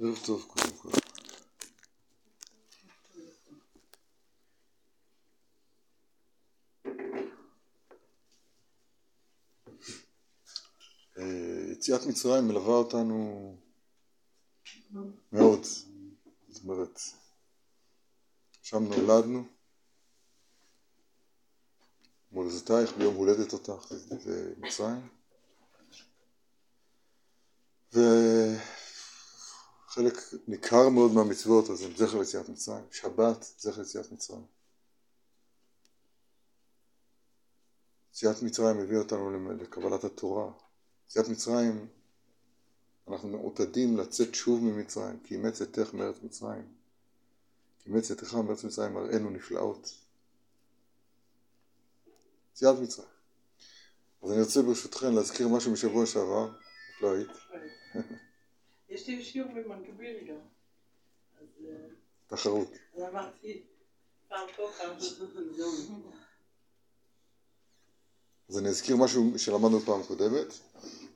ערב טוב קודם כל. אה, יציאת מצרים מלווה אותנו מאוד, זאת אומרת, שם נולדנו, מולדתייך ביום הולדת אותך, זה מצרים, וחלק ניכר מאוד מהמצוות אז הם זכר יציאת מצרים, שבת זכר יציאת מצרים. יציאת מצרים הביא אותנו לקבלת התורה, יציאת מצרים אנחנו מעוטדים לצאת שוב ממצרים, כי אימץ צאתך מארץ מצרים. כי אימץ צאתך מארץ מצרים מראינו נפלאות. יציאת מצרים. אז אני רוצה ברשותכם להזכיר משהו משבוע שעבר, את לא היית. יש לי שיעור במקביל גם. אז אה, תחרות. אז אמרתי, פעם פה, פעם זום. אז אני אזכיר משהו שלמדנו פעם קודמת,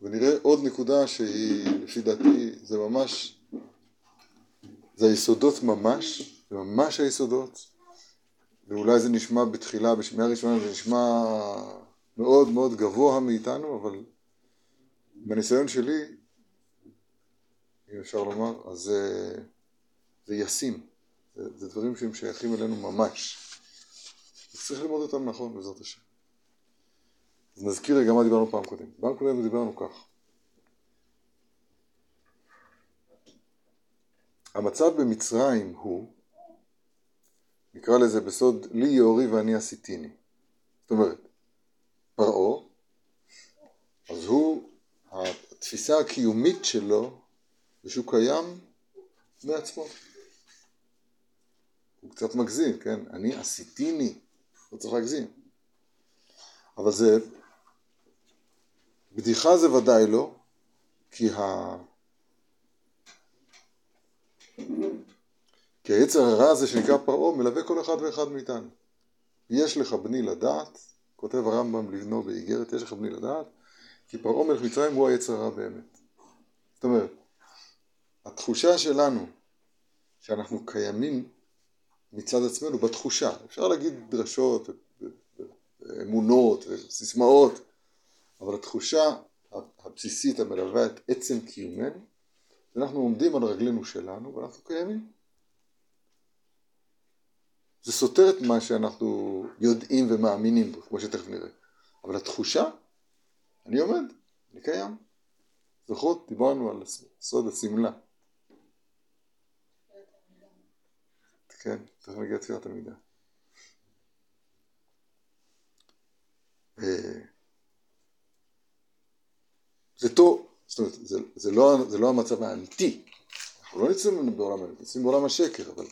ונראה עוד נקודה שהיא, לפי דעתי, זה ממש, זה היסודות ממש, זה ממש היסודות, ואולי זה נשמע בתחילה, בשמיעה ראשונה זה נשמע מאוד מאוד גבוה מאיתנו, אבל בניסיון שלי, אם אפשר לומר, אז זה, זה ישים, זה, זה דברים שהם שייכים אלינו ממש. צריך ללמוד אותם נכון, בעזרת השם. אז נזכיר רגע מה דיברנו פעם קודם. פעם קודם דיברנו כך. המצב במצרים הוא, נקרא לזה בסוד, לי יאורי ואני עשיתיני. זאת אומרת, פרעה, אז הוא, התפיסה הקיומית שלו זה שהוא קיים מעצמו. הוא קצת מגזים, כן? אני עשיתיני, לא צריך להגזים. אבל זה בדיחה זה ודאי לא, כי, ה... כי היצר הרע הזה שנקרא פרעה מלווה כל אחד ואחד מאיתנו. יש לך בני לדעת, כותב הרמב"ם לבנו באיגרת, יש לך בני לדעת, כי פרעה מלך מצרים הוא היצר הרע באמת. זאת אומרת, התחושה שלנו שאנחנו קיימים מצד עצמנו בתחושה, אפשר להגיד דרשות, אמונות וסיסמאות, אבל התחושה הבסיסית המלווה את עצם קיומנו, אנחנו עומדים על רגלינו שלנו ואנחנו קיימים. זה סותר את מה שאנחנו יודעים ומאמינים בו, כמו שתכף נראה. אבל התחושה, אני עומד, אני קיים. זוכרות? דיברנו על סוד השמלה. כן, תכף נגיע לתפילת המידה. אה, זה טוב, זאת אומרת, זה, זה, לא, זה לא המצב האמיתי, אנחנו לא נמצאים בעולם האמיתי, נמצאים בעולם השקר, אבל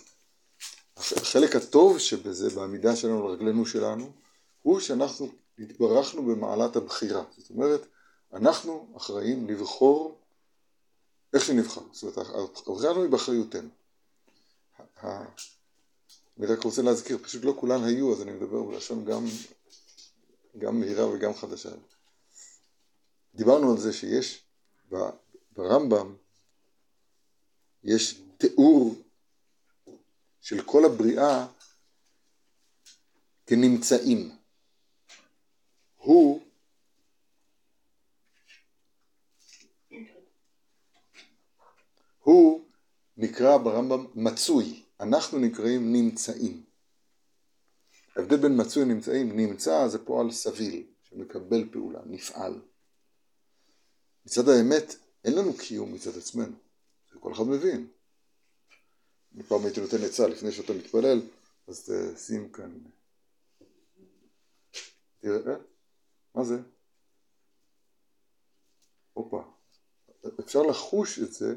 החלק הטוב שבזה, בעמידה שלנו לרגלינו שלנו, הוא שאנחנו התברכנו במעלת הבחירה, זאת אומרת, אנחנו אחראים לבחור איך שנבחר, זאת אומרת, הבחירה שלנו היא באחריותנו. אני רק רוצה להזכיר, פשוט לא כולן היו, אז אני מדבר בלשון גם, גם מהירה וגם חדשה. דיברנו על זה שיש ברמב"ם, יש תיאור של כל הבריאה כנמצאים. הוא הוא נקרא ברמב"ם מצוי, אנחנו נקראים נמצאים. ההבדל בין מצוי לנמצאים, נמצא זה פועל סביל, שמקבל פעולה, נפעל. מצד האמת, אין לנו קיום מצד עצמנו, זה כל אחד מבין. אני פעם הייתי נותן עצה לפני שאתה מתפלל, אז שים כאן. תראה, אה? מה זה? הופה. אפשר לחוש את זה,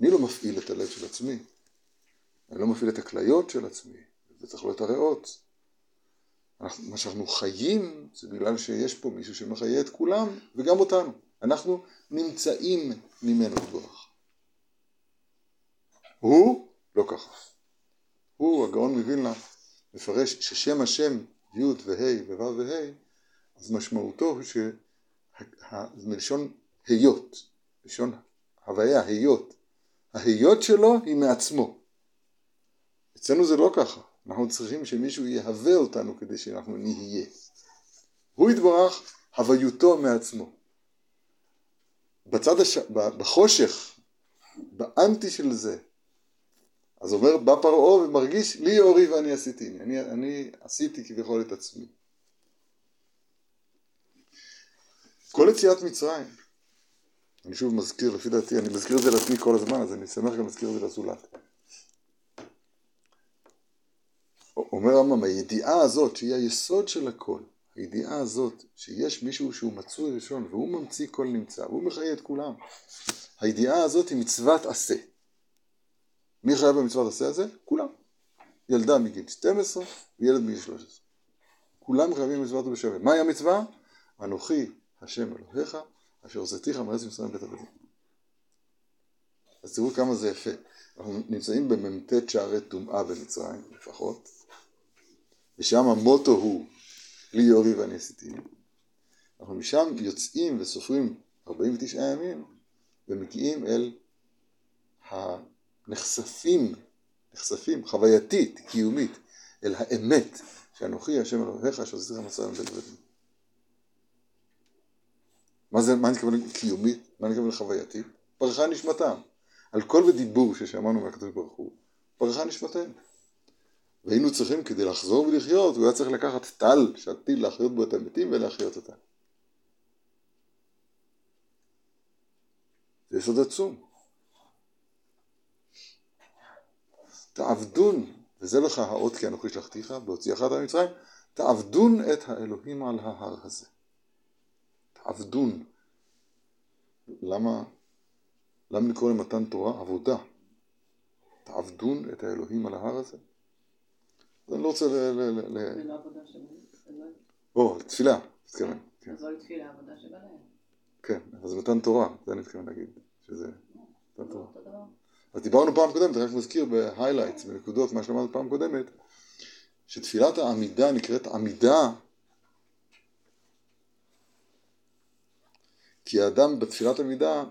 אני לא מפעיל את הלב של עצמי, אני לא מפעיל את הכליות של עצמי, זה צריך להיות הריאות. מה שאנחנו חיים זה בגלל שיש פה מישהו שמחיה את כולם וגם אותנו. אנחנו נמצאים ממנו כוח. הוא לא ככה. הוא, הגאון מווילנה, מפרש ששם השם י' וה' וו' וה', אז משמעותו הוא שמלשון היות, לשון הוויה, היות, ההיות שלו היא מעצמו. אצלנו זה לא ככה, אנחנו צריכים שמישהו יהווה אותנו כדי שאנחנו נהיה. הוא יתברך הוויותו מעצמו. בצד הש... בחושך, באנטי של זה, אז אומר בא פרעה ומרגיש לי אורי ואני עשיתי, אני, אני עשיתי כביכול את עצמי. כל יציאת מצרים, אני שוב מזכיר לפי דעתי, אני מזכיר את זה לעצמי כל הזמן, אז אני שמח גם להזכיר את זה לזולת. אומר רמב"ם, הידיעה הזאת שהיא היסוד של הכל, הידיעה הזאת שיש מישהו שהוא מצוי ראשון והוא ממציא כל נמצא והוא מחיה את כולם, הידיעה הזאת היא מצוות עשה. מי חייב במצוות עשה הזה? כולם. ילדה מגיל 12 וילד מגיל 13. כולם חייבים במצוות ובשווה. מהי המצווה? אנוכי השם אלוהיך אשר הוצאתיך מארץ מצרים בית עבדים. אז תראו כמה זה יפה. אנחנו נמצאים במ"ט שערי טומאה במצרים לפחות, ושם המוטו הוא לי יורי ואני עשיתי. אנחנו משם יוצאים וסופרים 49 ימים ומגיעים אל הנחשפים, נחשפים חווייתית, קיומית, אל האמת שאנוכי השם אלוהיך אשר עשיתי לך מצרים בית עבדים. מה זה, מה אני מתכוון קיומית? מה אני מתכוון חווייתית? פרחה נשמתם. על כל ודיבור ששמענו מהקדוש ברוך הוא, פרחה נשמתנו. והיינו צריכים, כדי לחזור ולחיות, הוא היה צריך לקחת טל שעתיד להחיות בו את המתים ולהחיות אותם. זה יסוד עצום. תעבדון, וזה לך האות כי אנוכי שלחתיך, בהוציאך את המצרים, תעבדון את האלוהים על ההר הזה. תעבדון. למה, למה לקרוא למתן תורה עבודה? תעבדון את האלוהים על ההר הזה? אני לא רוצה ל... ל... ל... לא בנים. או, תפילה, מתכוון. זוהי תפילה עבודה בנים. כן, אבל זה מתן תורה, זה אני מתכוון להגיד, שזה מתן תורה. אותו דבר. אז דיברנו פעם קודמת, אני רק מזכיר ב highlights, בנקודות, מה שלמדנו פעם קודמת, שתפילת העמידה נקראת עמידה כי האדם בתפילת עמידה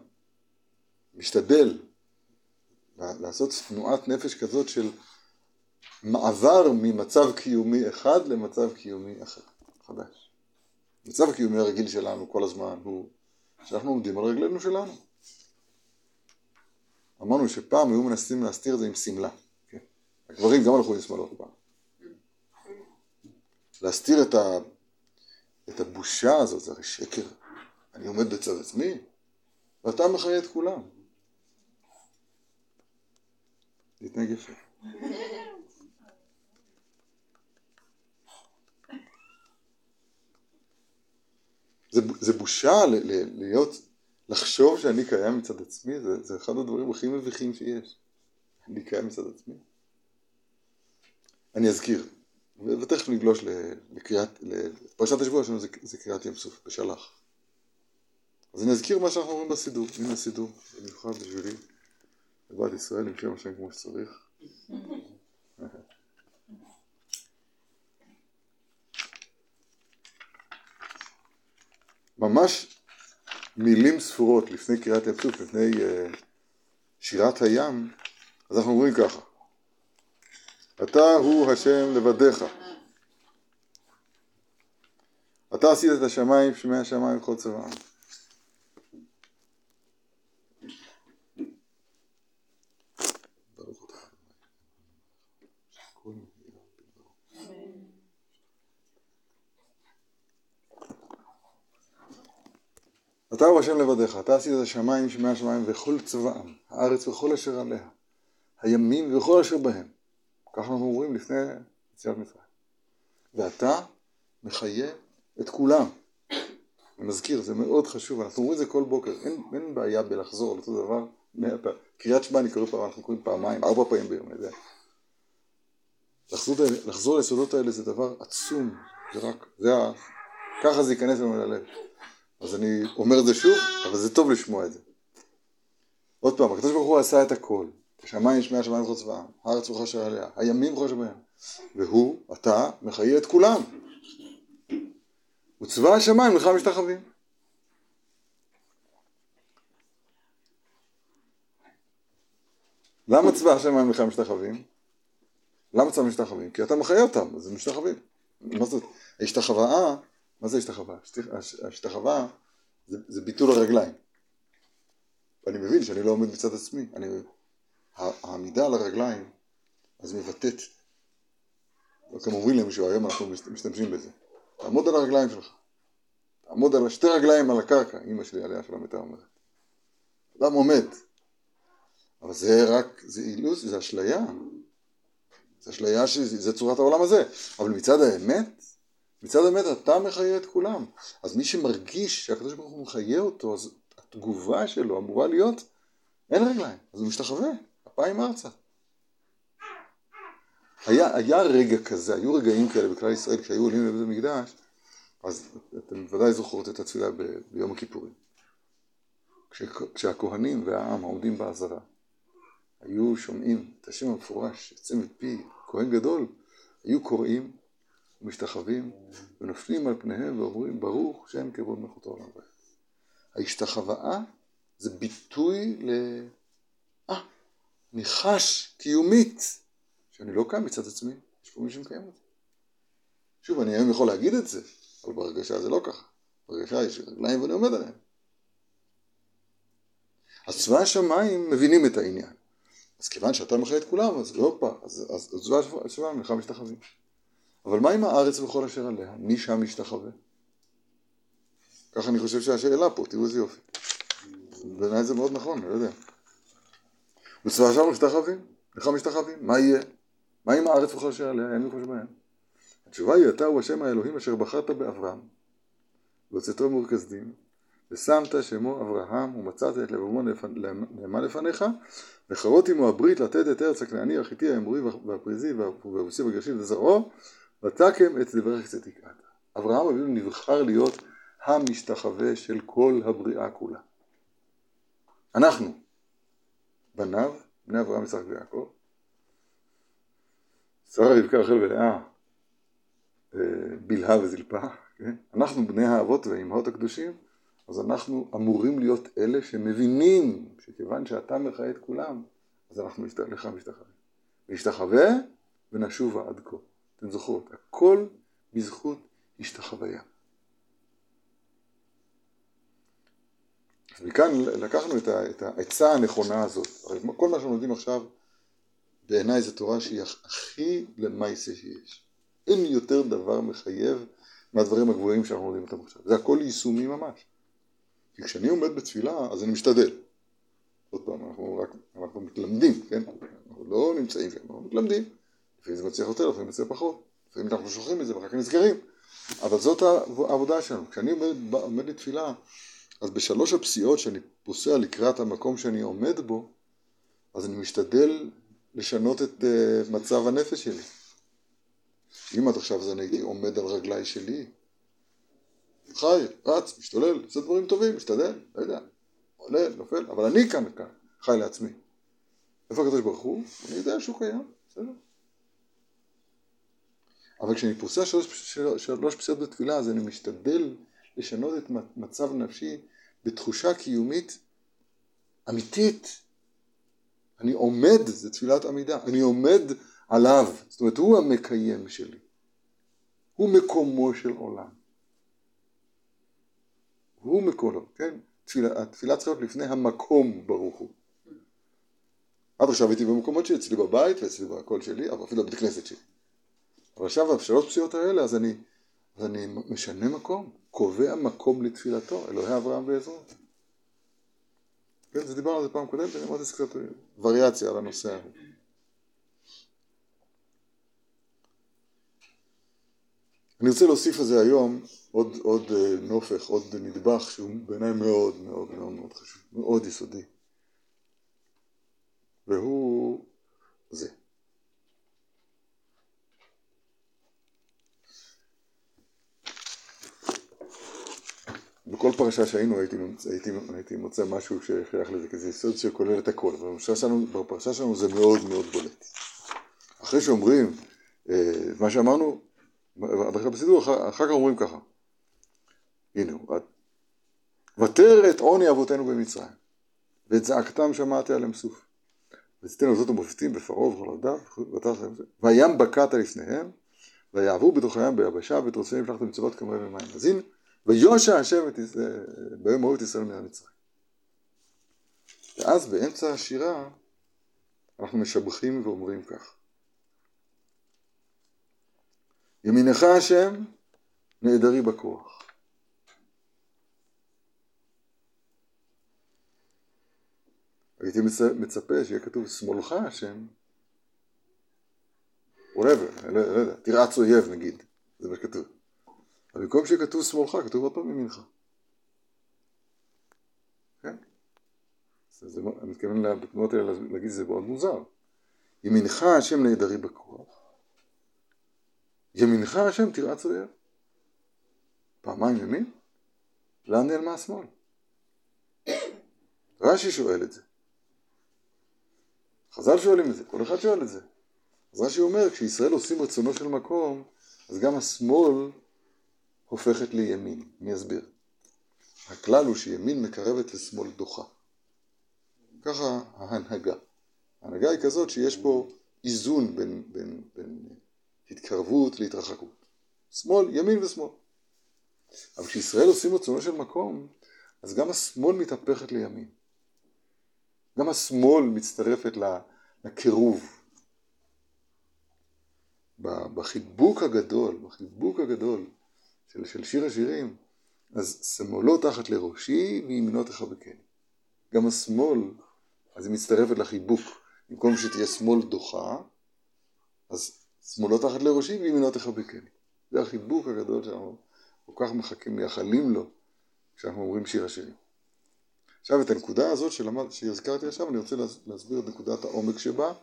משתדל לעשות תנועת נפש כזאת של מעבר ממצב קיומי אחד למצב קיומי אחר, חדש. מצב הקיומי הרגיל שלנו כל הזמן הוא שאנחנו עומדים על רגלינו שלנו. אמרנו שפעם היו מנסים להסתיר את זה עם שמלה. כן? הגברים גם הלכו עם שמאלות פעם. להסתיר את, ה... את הבושה הזאת, זה הרי שקר. אני עומד בצד עצמי, ואתה מחיה את כולם. להתנהג יפה. זה, זה בושה ל, ל, להיות, לחשוב שאני קיים מצד עצמי, זה, זה אחד הדברים הכי מביכים שיש. אני קיים מצד עצמי. אני אזכיר, ותכף נגלוש לקריאת, לפרשת השבוע שלנו זה, זה קריאת ים סוף, בשלח. אז אני אזכיר מה שאנחנו אומרים בסידור, הנה הסידור, במיוחד בשבילי, לבת ישראל עם שם השם כמו שצריך. ממש מילים ספורות לפני קריאת ים סוף, לפני uh, שירת הים, אז אנחנו אומרים ככה: אתה הוא השם לבדיך. אתה עשית את השמיים, שמי השמיים וכל צבאם. ברוך אתה ה'. אתה הוא השם לבדיך, אתה עשית את השמיים, שמי השמיים וכל צבאם, הארץ וכל אשר עליה, הימים וכל אשר בהם. ככה אנחנו אומרים לפני יציאת מצרים. ואתה מחיה את כולם. אני מזכיר, זה מאוד חשוב, אנחנו אומרים את זה כל בוקר, אין, אין בעיה בלחזור על אותו דבר מאה. קריאת שמע אני קורא פעם, אנחנו קוראים פעמיים, ארבע פעמים ביום, אני יודע. לחזור, לחזור ליסודות האלה זה דבר עצום, זה רק, זה ה... ככה זה ייכנס לנו ללב. אז אני אומר את זה שוב, אבל זה טוב לשמוע את זה. עוד פעם, הקדוש ברוך הוא עשה את הכל. השמיים שמי השמיים וכל צבאם, הארץ וכל אשר עליה, הימים אשר בהם. והוא, אתה, מחיה את כולם. וצבא השמיים לך משתחווים. למה צבא השמיים לך משתחווים? למה צבא משתחווים? כי אתה מחיה אותם, אז הם משתחווים. מה זאת? ההשתחוואה, מה זה השתחוואה? ההשתחוואה זה, זה ביטול הרגליים. ואני מבין שאני לא עומד מצד עצמי. אני, העמידה על הרגליים, אז מבטאת. כמו אומרים למישהו, היום אנחנו משתמשים בזה. תעמוד על הרגליים שלך. תעמוד על שתי רגליים על הקרקע, אמא שלי עליה שלום הייתה אומרת. אדם עומד. אבל זה רק, זה אילוס, זה אשליה. זה אשליה שזה צורת העולם הזה. אבל מצד האמת, מצד האמת אתה מחיה את כולם. אז מי שמרגיש שהקדוש ברוך הוא מחיה אותו, אז התגובה שלו אמורה להיות, אין רגליים, אז הוא משתחווה, אפיים ארצה. היה, היה רגע כזה, היו רגעים כאלה בכלל ישראל, כשהיו עולים לבית המקדש, אז אתם ודאי זוכרות את התפילה ב, ביום הכיפורים. כש, כשהכהנים והעם עומדים בעזרה, היו שומעים את השם המפורש יוצא מפי כהן גדול, היו קוראים ומשתחווים ונופלים על פניהם ואומרים ברוך שם כבוד מלכותו עולם ועד. ההשתחוואה זה ביטוי ל... אה, אני חש קיומית שאני לא קם מצד עצמי, יש פה מי שמקיים אותי. שוב, אני היום יכול להגיד את זה, אבל בהרגשה זה לא ככה. בהרגשה יש רגליים ואני עומד עליהם. אז צבא השמיים מבינים את העניין. אז כיוון שאתה מחיה את כולם, אז לא פעם, אז, צבא השמיים לך משתחווים. אבל מה עם הארץ וכל אשר עליה? מי שם משתחווה? ככה אני חושב שהשאלה פה, תראו איזה יופי. בעיניי זה מאוד נכון, אני לא יודע. וצבא השמיים משתחווים, לך משתחווים, מה יהיה? מה עם הארץ וכל אשר עליה? אין לי חושב בהם. התשובה היא, אתה הוא השם האלוהים אשר בחרת באברהם, והוצאתו מאור כסדים, ושמת שמו אברהם, ומצאת את לבבו נאמן לפניך, וחרות עמו הברית לתת את ארץ הכנעני, החיטי, האמורי והפריזי, והבוסי והגרשי וזרעו, ותקם את דברך צדיקת. אברהם אבינו נבחר להיות המשתחווה של כל הבריאה כולה. אנחנו, בניו, בני אברהם, יצחק ויעקב, שרה, רבקה, רחל ולאה, אה, בלהה וזלפה, כן? אנחנו בני האבות והאימהות הקדושים, אז אנחנו אמורים להיות אלה שמבינים שכיוון שאתה מחיה את כולם, אז אנחנו לך משתחווים. להשתחווה ונשובה עד כה. אתן זוכרות, הכל בזכות השתחוויה. אז מכאן לקחנו את העצה הנכונה הזאת. הרי כל מה שאנחנו לומדים עכשיו, בעיניי זו תורה שהיא הכי למעשה שיש. אין יותר דבר מחייב מהדברים הגבוהים שאנחנו לומדים אותם עכשיו. זה הכל יישומי ממש. כי כשאני עומד בתפילה, אז אני משתדל. עוד פעם, אנחנו רק, אנחנו מתלמדים, כן? אנחנו לא נמצאים שם, אנחנו מתלמדים. לפעמים זה מצליח יותר, לפעמים זה מצליח פחות. לפעמים אנחנו שוכחים את זה ואחר כך נזכרים. אבל זאת העבודה שלנו. כשאני עומד, עומד לתפילה, אז בשלוש הפסיעות שאני פוסע לקראת המקום שאני עומד בו, אז אני משתדל לשנות את uh, מצב הנפש שלי. אם עד עכשיו אז אני הייתי עומד על רגליי שלי, חי, רץ, משתולל, עושה דברים טובים, משתדל, לא יודע, עולה, נופל, אבל אני כאן וכאן, חי לעצמי. איפה הקדוש ברוך הוא? אני יודע שהוא קיים, בסדר. אבל כשאני פוסע שלוש, שלוש, פסיעות בתפילה, אז אני משתדל לשנות את מצב נפשי בתחושה קיומית אמיתית. אני עומד, זה תפילת עמידה, אני עומד עליו, זאת אומרת הוא המקיים שלי, הוא מקומו של עולם. הוא מקומו, כן? תפילה, התפילה צריכה להיות לפני המקום ברוך הוא. עד עכשיו הייתי במקומות שלי, אצלי בבית ואצלי בקול שלי, אבל אפילו בבית כנסת שלי. אבל עכשיו בשלוש פסיעות האלה אז אני, אז אני משנה מקום, קובע מקום לתפילתו, אלוהי אברהם ועזרו. כן, זה דיברנו על זה פעם קודמת, אני אמרתי קצת וריאציה על הנושא הזה. אני רוצה להוסיף על זה היום עוד, עוד אה, נופך, עוד נדבך שהוא בעיניי מאוד מאוד מאוד מאוד חשוב, מאוד יסודי. והוא זה. בכל פרשה שהיינו הייתי, הייתי, הייתי מוצא משהו ששייך לזה, כי זה יסוד שכולל את הכל, בפרשה שלנו, בפרשה שלנו זה מאוד מאוד בולט. אחרי שאומרים אה, מה שאמרנו, בסידור, אחר, אחר כך אומרים ככה, הנה ותר את עוני אבותינו במצרים, ואת זעקתם שמעתי עליהם סוף. ותיתן אותות ומופתים בפרעה ובכל עבדיו, וים בקעת לפניהם, ויעברו בתוך הים ביבשה, ואת רוצים את המצוות כמראה ומים. אז הנה, ויושע השם את ישראל, ביום ההוא את ישראל מן המצרים. ואז באמצע השירה אנחנו משבחים ואומרים כך: ימינך השם נעדרי בכוח. הייתי מצפה שיהיה כתוב שמאלך השם, whatever, לא, לא יודע, תרעץ אויב נגיד, זה מה שכתוב. במקום שיהיה כתוב שמאלך, כתוב עוד פעם ימינך. כן? זה, אני מתכוון בתנועות האלה להגיד שזה מאוד מוזר. ימינך השם נעדרי בכוח, ימינך השם תרעץ אויב. פעמיים ימין? לאן נעלמה השמאל? רש"י שואל את זה. חז"ל שואלים את זה, כל אחד שואל את זה. אז רש"י אומר, כשישראל עושים רצונו של מקום, אז גם השמאל הופכת לימין. אני אסביר. הכלל הוא שימין מקרבת ושמאל דוחה. ככה ההנהגה. ההנהגה היא כזאת שיש פה איזון בין, בין, בין התקרבות להתרחקות. שמאל, ימין ושמאל. אבל כשישראל עושים רצונו של מקום, אז גם השמאל מתהפכת לימין. גם השמאל מצטרפת לקירוב. בחיבוק הגדול, בחיבוק הגדול של, של שיר השירים, אז שמאלו תחת לראשי וימינו תחבקני. גם השמאל, אז היא מצטרפת לחיבוק. במקום שתהיה שמאל דוחה, אז שמאלו תחת לראשי וימינו תחבקני. זה החיבוק הגדול שאנחנו כל כך מחכים, מייחלים לו, כשאנחנו אומרים שיר השירים. עכשיו את הנקודה הזאת שלמד, שהזכרתי עכשיו, אני רוצה להסביר את נקודת העומק שבה,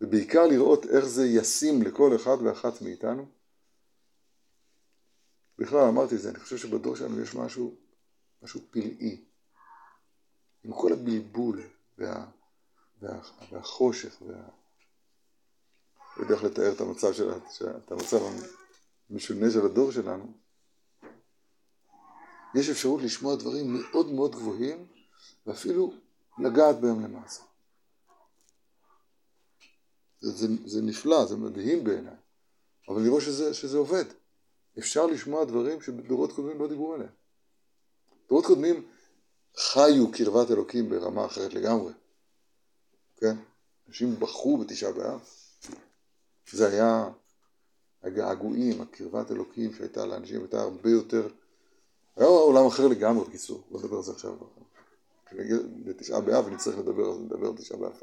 ובעיקר לראות איך זה ישים לכל אחד ואחת מאיתנו. בכלל אמרתי את זה, אני חושב שבדור שלנו יש משהו, משהו פלאי. עם כל הבלבול וה, וה, והחושך וה... לא יודע איך לתאר את המצב, של, את המצב המשונה של הדור שלנו. יש אפשרות לשמוע דברים מאוד מאוד גבוהים ואפילו לגעת בהם למעשה. זה, זה, זה נפלא, זה מדהים בעיניי, אבל לראות שזה, שזה עובד. אפשר לשמוע דברים שבדורות קודמים לא דיברו עליהם. דורות קודמים חיו קרבת אלוקים ברמה אחרת לגמרי, כן? אנשים בכו בתשעה באב. זה היה הגעגועים, הקרבת אלוקים שהייתה לאנשים, הייתה הרבה יותר, היה עולם אחר לגמרי בקיצור, לא נדבר על זה עכשיו. כשנגיע לתשעה באב ונצטרך לדבר, אז נדבר על תשעה באב.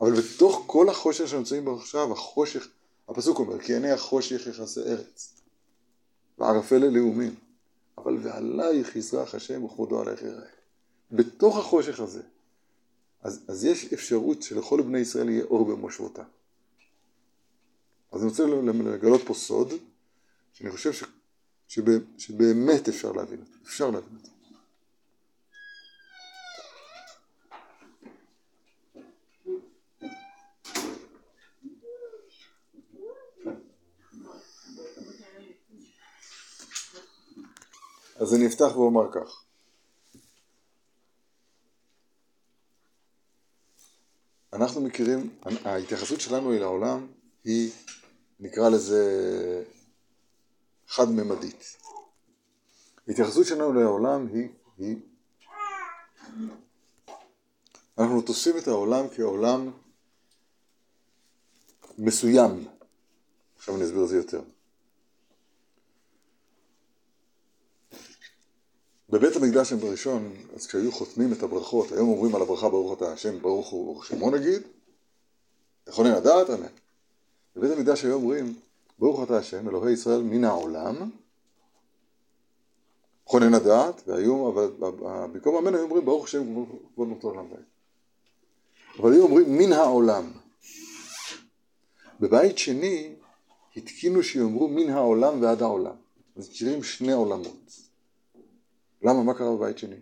אבל בתוך כל החושך שנמצאים בו עכשיו, החושך, הפסוק אומר, כי עיני החושך יכסה ארץ, וערפל ללאומים, אבל ועלייך יזרח השם וכבודו עלייך יראה. בתוך החושך הזה, אז, אז יש אפשרות שלכל בני ישראל יהיה אור במושבותם. אז אני רוצה לגלות פה סוד, שאני חושב ש, שבאמת אפשר להבין אותו, אפשר להבין אותו. אז אני אפתח ואומר כך. אנחנו מכירים, ההתייחסות שלנו אל העולם היא, נקרא לזה, חד-ממדית. ההתייחסות שלנו לעולם היא, היא, אנחנו תופסים את העולם כעולם מסוים. עכשיו אני אסביר את זה יותר. בבית המקדש הראשון, אז כשהיו חותמים את הברכות, היום אומרים על הברכה ברוך אתה השם, ברוך הוא שמו נגיד, יכולים לדעת, אמן. בבית המקדש היו אומרים, ברוך אתה השם, אלוהי ישראל מן העולם, יכולים לדעת, והיו, אבל במקום אמן היו אומרים, ברוך השם כבוד מותו עולם בית. אבל היו אומרים מן העולם. בבית שני התקינו שיאמרו מן העולם ועד העולם. אז מכירים שני עולמות. למה? מה קרה בבית שני?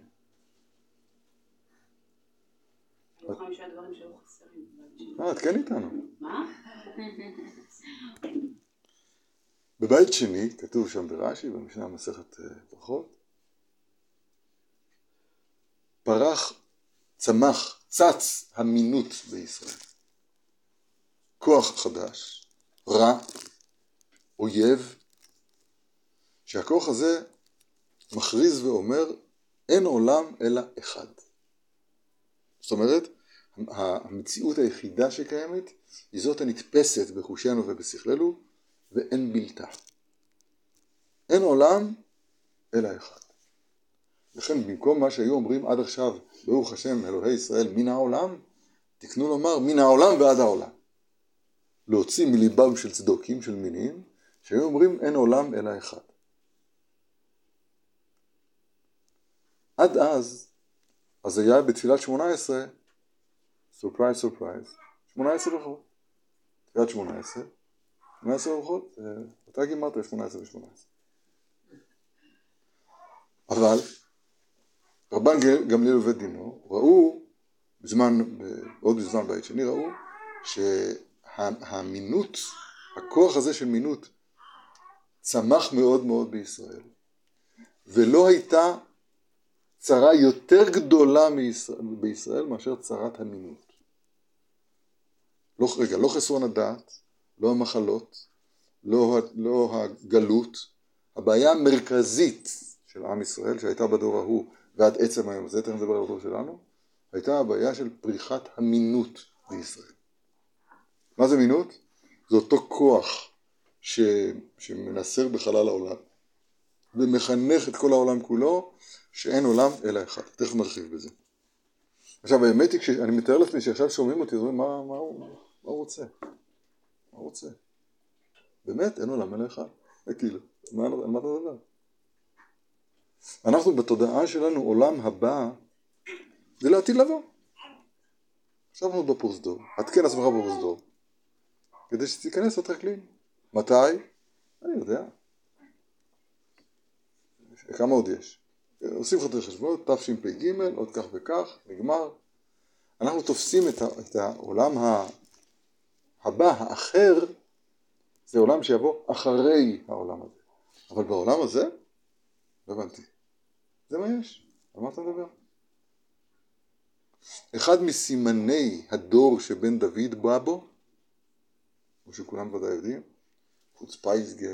אה, את כן איתנו. מה? בבית שני, כתוב שם ברש"י, במשנה מסכת אה, ברכות, פרח צמח, צץ המינות בישראל. כוח חדש, רע, אויב, שהכוח הזה מכריז ואומר אין עולם אלא אחד. זאת אומרת, המציאות היחידה שקיימת היא זאת הנתפסת בחושנו ובשכלנו ואין בלתה. אין עולם אלא אחד. לכן במקום מה שהיו אומרים עד עכשיו, ברוך השם אלוהי ישראל מן העולם, תקנו לומר מן העולם ועד העולם. להוציא מליבם של צדוקים, של מינים, שהיו אומרים אין עולם אלא אחד. עד אז, אז היה בתפילת שמונה עשרה, surprise surprise, שמונה עשרה ברכות. תפילת שמונה עשרה, שמונה עשרה ברכות, אתה גימרת שמונה עשרה ושמונה עשרה. אבל רבן גמליאל ובית דינו ראו, בזמן, עוד בזמן בית שני ראו, שהמינות, הכוח הזה של מינות, צמח מאוד מאוד בישראל, ולא הייתה צרה יותר גדולה מישראל, בישראל מאשר צרת המינות. לא, רגע, לא חסרון הדעת, לא המחלות, לא, לא הגלות, הבעיה המרכזית של עם ישראל שהייתה בדור ההוא ועד עצם היום הזה, תכף נדבר על הדור שלנו, הייתה הבעיה של פריחת המינות בישראל. מה זה מינות? זה אותו כוח ש, שמנסר בחלל העולם ומחנך את כל העולם כולו שאין עולם אלא אחד. תכף נרחיב בזה. עכשיו האמת היא, כשאני מתאר לעצמי שעכשיו שומעים אותי, אומרים מה, מה, מה הוא רוצה? מה הוא רוצה? באמת, אין עולם אלא אחד. כאילו, מה, על מה אתה מדבר? אנחנו בתודעה שלנו עולם הבא זה לעתיד לבוא. עכשיו אנחנו בפרוזדור, עדכן עצמך בפרוזדור, כדי שתיכנס לטרקלין. מתי? אני יודע. כמה עוד יש? עושים חתרי חשבונות, תשפ"ג, עוד כך וכך, נגמר. אנחנו תופסים את, את העולם הבא, האחר, זה עולם שיבוא אחרי העולם הזה. אבל בעולם הזה, לא הבנתי. זה מה יש, על מה אתה מדבר? אחד מסימני הדור שבן דוד בא בו, כמו שכולם ודאי יודעים, חוץ פייסגה,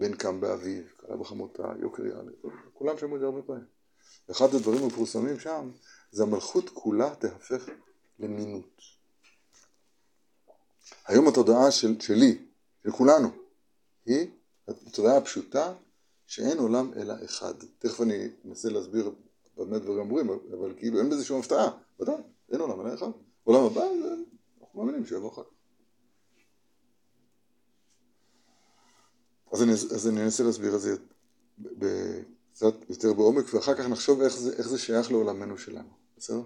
בן קם באביו, קלה בחמותה, יוקר יעלה, כולם שמעו את זה הרבה פעמים. אחד הדברים המפורסמים שם, זה המלכות כולה תהפך למינות. היום התודעה של, שלי, של כולנו, היא התודעה הפשוטה שאין עולם אלא אחד. תכף אני אנסה להסביר במה דברים אמורים, אבל כאילו אין בזה שום הפתעה, ודאי, אין עולם אלא אחד. עולם הבא, אנחנו מאמינים שיבוא אחר כך. אז אני, אז אני אנסה להסביר את זה קצת יותר בעומק, ואחר כך נחשוב איך זה, איך זה שייך לעולמנו שלנו, בסדר?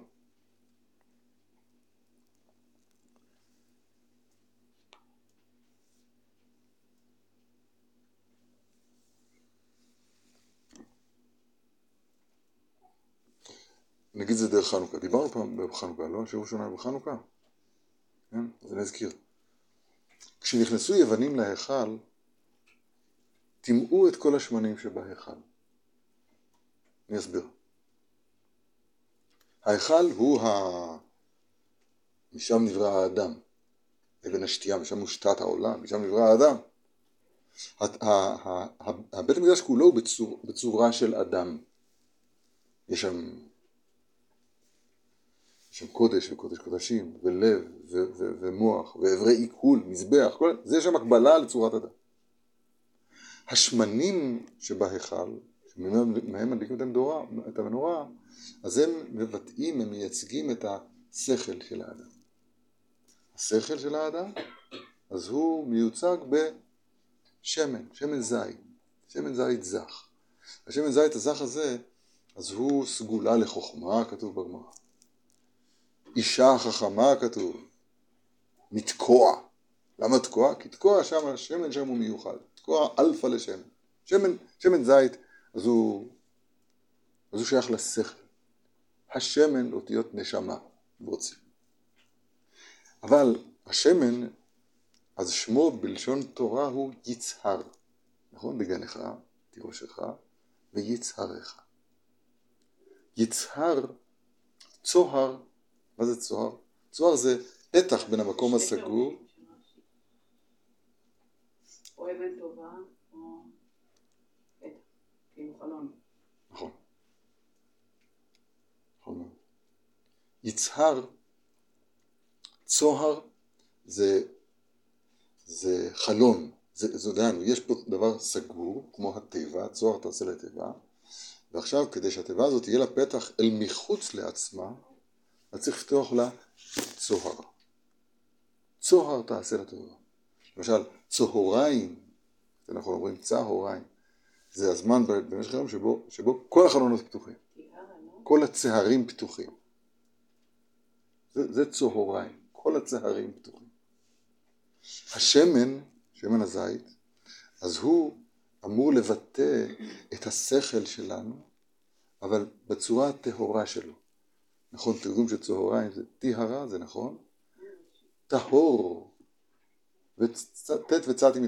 נגיד זה דרך חנוכה. דיברנו פעם בחנוכה, לא? שיעור שונה בחנוכה? כן? אז אני אזכיר. כשנכנסו יוונים להיכל, טימאו את כל השמנים שבהיכל. אני אסביר. ההיכל הוא ה... משם נברא האדם, אבן השתייה, משם מושתת העולם, משם נברא האדם. הבית המקדש כולו הוא בצור, בצורה של אדם. יש שם, יש שם קודש וקודש קודשים, ולב, ו, ומוח, ואיברי עיכול, מזבח, כל, זה שם הקבלה לצורת אדם. השמנים שבהיכל, שמהם מדליקים את המנורה, אז הם מבטאים, הם מייצגים את השכל של האדם. השכל של האדם, אז הוא מיוצג בשמן, שמן זית, שמן זית זך. השמן זית הזך הזה, אז הוא סגולה לחוכמה, כתוב בגמרא. אישה חכמה כתוב, מתקוע. למה תקוע? כי תקוע שם, השמן שם הוא מיוחד. תקוע אלפא לשמן. שמן, שמן זית, אז הוא, אז הוא שייך לשכל. השמן אותיות נשמה, רוצים. אבל השמן, אז שמו בלשון תורה הוא יצהר. נכון? בגנך, תירושך, ויצהרך. יצהר צוהר, מה זה צוהר? צוהר זה פתח בין המקום הסגור, או אבן טובה, או פתח, כאילו חלון. נכון. נכון מאוד. יצהר, צוהר זה, זה חלון, זה, זה דהיינו, יש פה דבר סגור, כמו התיבה, צוהר תעשה לתיבה, ועכשיו כדי שהתיבה הזאת יהיה לה פתח אל מחוץ לעצמה, אז צריך לפתוח לה צוהר. צוהר תעשה לתיבה. למשל, צהריים, אנחנו אומרים צהריים, זה הזמן במשך היום שבו, שבו כל החלונות פתוחים? כל הצהרים פתוחים. זה, זה צהריים, כל הצהרים פתוחים. השמן, שמן הזית, אז הוא אמור לבטא את השכל שלנו, אבל בצורה הטהורה שלו. נכון, תרגום של צהריים זה טיהרה, זה נכון? טהור. וט' וצ"תי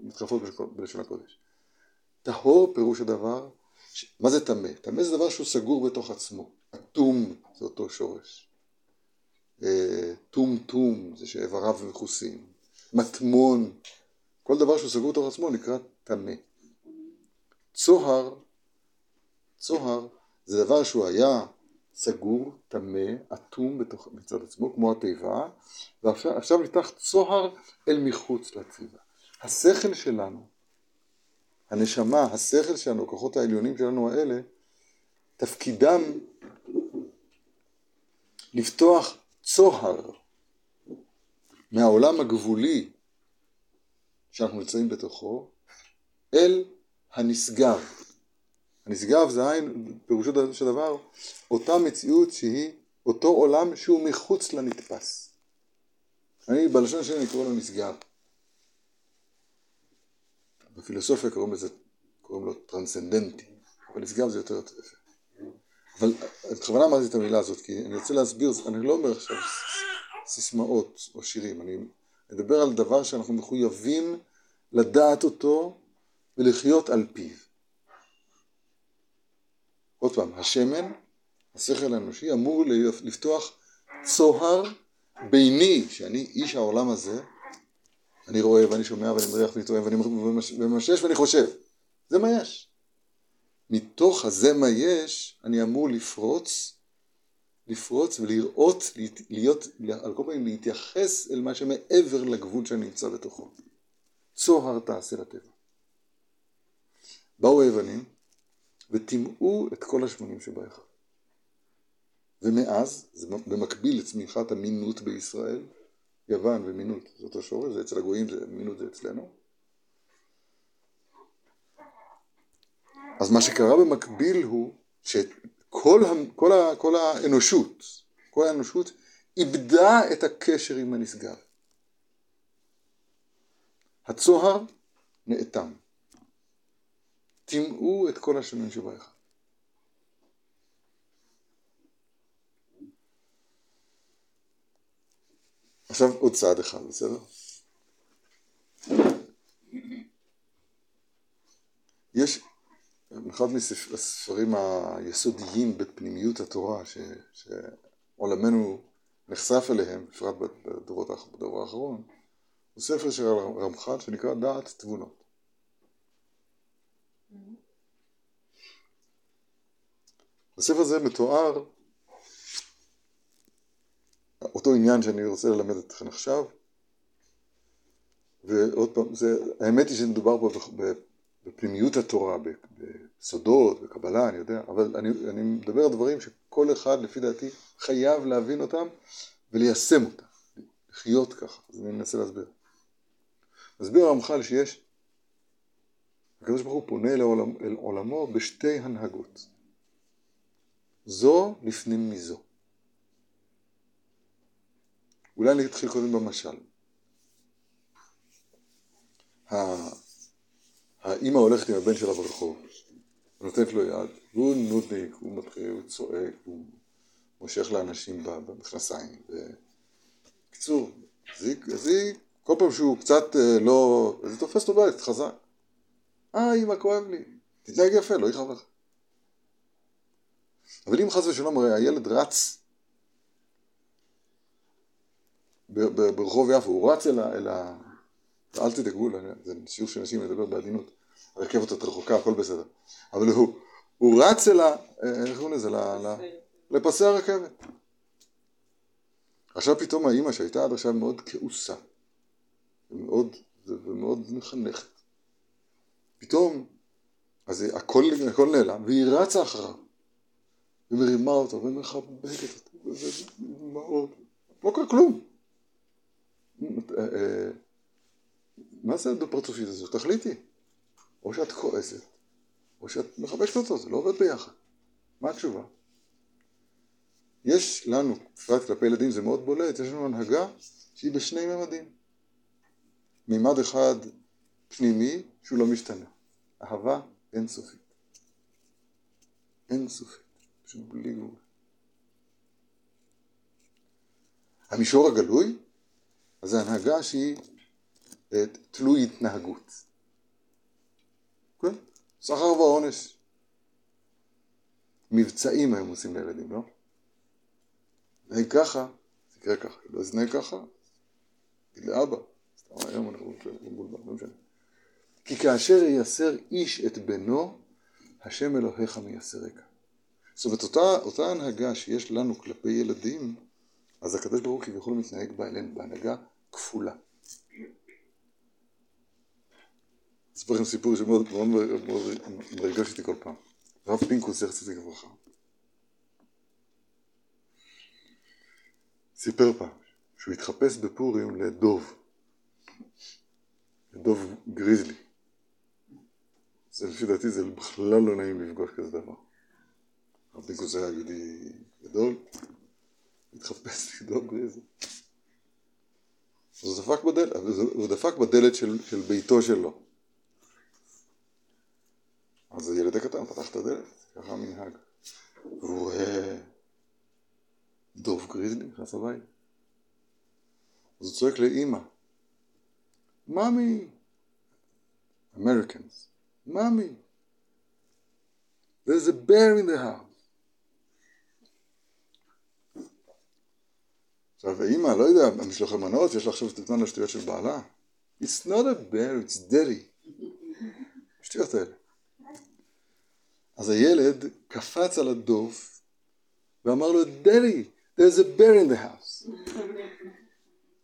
מתחלפות בלשון הקודש. טהור פירוש הדבר, ש... מה זה טמא? טמא זה דבר שהוא סגור בתוך עצמו. אטום זה אותו שורש. אה, טום-טום זה שאיבריו מכוסים. מטמון, כל דבר שהוא סגור בתוך עצמו נקרא טמא. צוהר, צוהר זה דבר שהוא היה סגור, טמא, אטום בתוך, מצד עצמו, כמו התיבה, ועכשיו נפתח צוהר אל מחוץ לתיבה. השכל שלנו, הנשמה, השכל שלנו, הכוחות העליונים שלנו האלה, תפקידם לפתוח צוהר מהעולם הגבולי שאנחנו נמצאים בתוכו אל הנשגב. הנשגב זה עין, פירושו של דבר, אותה מציאות שהיא אותו עולם שהוא מחוץ לנתפס. אני בלשון שלי אני קורא לו נשגב. בפילוסופיה קוראים לזה, קוראים לו טרנסצנדנטי, אבל נשגב זה יותר יפה. אבל בכוונה אמרתי את המילה הזאת, כי אני רוצה להסביר, אני לא אומר עכשיו סיסמאות או שירים, אני מדבר על דבר שאנחנו מחויבים לדעת אותו ולחיות על פיו. עוד פעם, השמן, השכל האנושי, אמור לפתוח צוהר ביני, שאני איש העולם הזה, אני רואה ואני שומע ואני מריח ואני טועם ואני ממשש ואני חושב. זה מה יש. מתוך הזה מה יש, אני אמור לפרוץ, לפרוץ ולראות, להיות, על כל פנים להתייחס אל מה שמעבר לגבול שאני נמצא בתוכו. צוהר תעשה לטבע. באו היוונים וטימאו את כל השמונים שבאחד. ומאז, זה במקביל לצמיחת המינות בישראל, יוון ומינות, זה אותו שורש, זה אצל הגויים, זה, מינות זה אצלנו. אז מה שקרה במקביל הוא שכל כל ה, כל האנושות, כל האנושות איבדה את הקשר עם הנשגב. הצוהר נאטם. טימאו את כל השמין שבאחד. עכשיו עוד צעד אחד, בסדר? יש אחד מהספרים היסודיים בפנימיות התורה ש, שעולמנו נחשף אליהם, בפרט בדור האחרון, הוא ספר של רמח"ל שנקרא דעת תבונות. בספר הזה מתואר אותו עניין שאני רוצה ללמד אתכם עכשיו, ועוד פעם, זה, האמת היא שמדובר פה בפנימיות התורה, בסודות, בקבלה, אני יודע, אבל אני, אני מדבר על דברים שכל אחד, לפי דעתי, חייב להבין אותם וליישם אותם, לחיות ככה, אז אני מנסה להסביר. מסביר הרמח"ל שיש, הקדוש ברוך הוא פונה אל, עולמ, אל עולמו בשתי הנהגות, זו לפנים מזו. אולי אני אתחיל קודם במשל. האימא הולכת עם הבן שלה ברחוב, נותנת לו יד, והוא נודניק, הוא מתחיל, הוא צועק, הוא מושך לאנשים במכנסיים. בקיצור, אז היא, כל פעם שהוא קצת אה, לא... אז היא תופסת אותו בית, חזק. אה, אימא, כואב לי. תתנהג יפה, לא יכאב לך. אבל אם חס ושלום הרי הילד רץ ב- ב- ברחוב יפו, הוא רץ אל ה... אל ה... אל תדאגו, זה שיעור של נשים מדבר בעדינות, הרכבת עוד רחוקה, הכל בסדר, אבל הוא, הוא רץ אל ה... איך קוראים לזה? לפסי הרכבת. עכשיו פתאום האימא שהייתה עד עכשיו מאוד כעוסה, ומאוד, ומאוד מחנכת, פתאום, אז הכל, הכל נעלם, והיא רצה אחריו, ומרימה אותו, ומחבקת אותו, ודמעות, לא קרה כלום. אה, אה, מה זה הדו-פרצופית הזאת? תחליטי. או שאת כועסת, או שאת מחבקת אותו, זה לא עובד ביחד. מה התשובה? יש לנו, בפרט כלפי ילדים זה מאוד בולט, יש לנו הנהגה שהיא בשני ממדים. מימד אחד פנימי שהוא לא משתנה. אהבה אינסופית. אינסופית. פשוט בלי גבול. המישור הגלוי, אז זה הנהגה שהיא תלוי התנהגות. כן? סחר ועונש. מבצעים היום עושים לילדים, לא? תנהג ככה, זה ככה. לא תנהג ככה, תגיד לאבא. סתם היום אנחנו מבולבל, לא משנה. כי כאשר ייסר איש את בנו, השם אלוהיך מייסרק. זאת אומרת, אותה, אותה הנהגה שיש לנו כלפי ילדים, אז הקדוש ברוך הוא כביכול מתנהג בה אלינו בהנהגה כפולה. אספר לכם סיפור שמאוד מאוד, מאוד מרגש אותי כל פעם. הרב פינקוס, זכר צדיק לברכה, סיפר פעם שהוא התחפש בפורים לדוב, לדוב גריזלי. זה לפי דעתי זה בכלל לא נעים לפגוש כזה דבר. הרב פינקוס היה יהודי גדול, התחפש לדוב גריזלי. אז הוא דפק בדלת, הוא דפק בדלת של, של ביתו שלו. אז הילד הקטן פתח את הדלת, ככה המנהג. והוא רואה דוב גריזלי נכנס לבית. אז הוא צועק לאימא, ממי, Americans, ממי, there's a bear in the house. עכשיו האימא, לא יודע, המשלוחי מנות, יש לה עכשיו את הזמן לשטויות של בעלה. It's not a bear, it's daddy. השטויות האלה. אז הילד קפץ על הדוב ואמר לו, דדי, there's a bear in the house.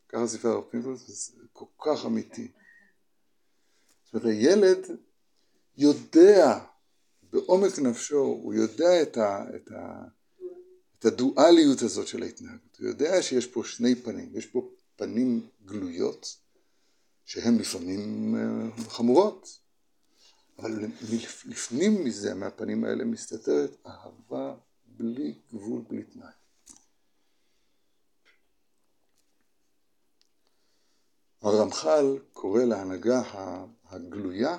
ככה סיפר הרב פינקוס, זה כל כך אמיתי. זאת אומרת, הילד יודע בעומק נפשו, הוא יודע את, ה, את, ה, את הדואליות הזאת של ההתנהגות. הוא יודע שיש פה שני פנים, יש פה פנים גלויות, שהן לפעמים חמורות. אבל לפנים מזה, מהפנים האלה, מסתתרת אהבה בלי גבול, בלי תנאי. הרמח"ל קורא להנהגה הגלויה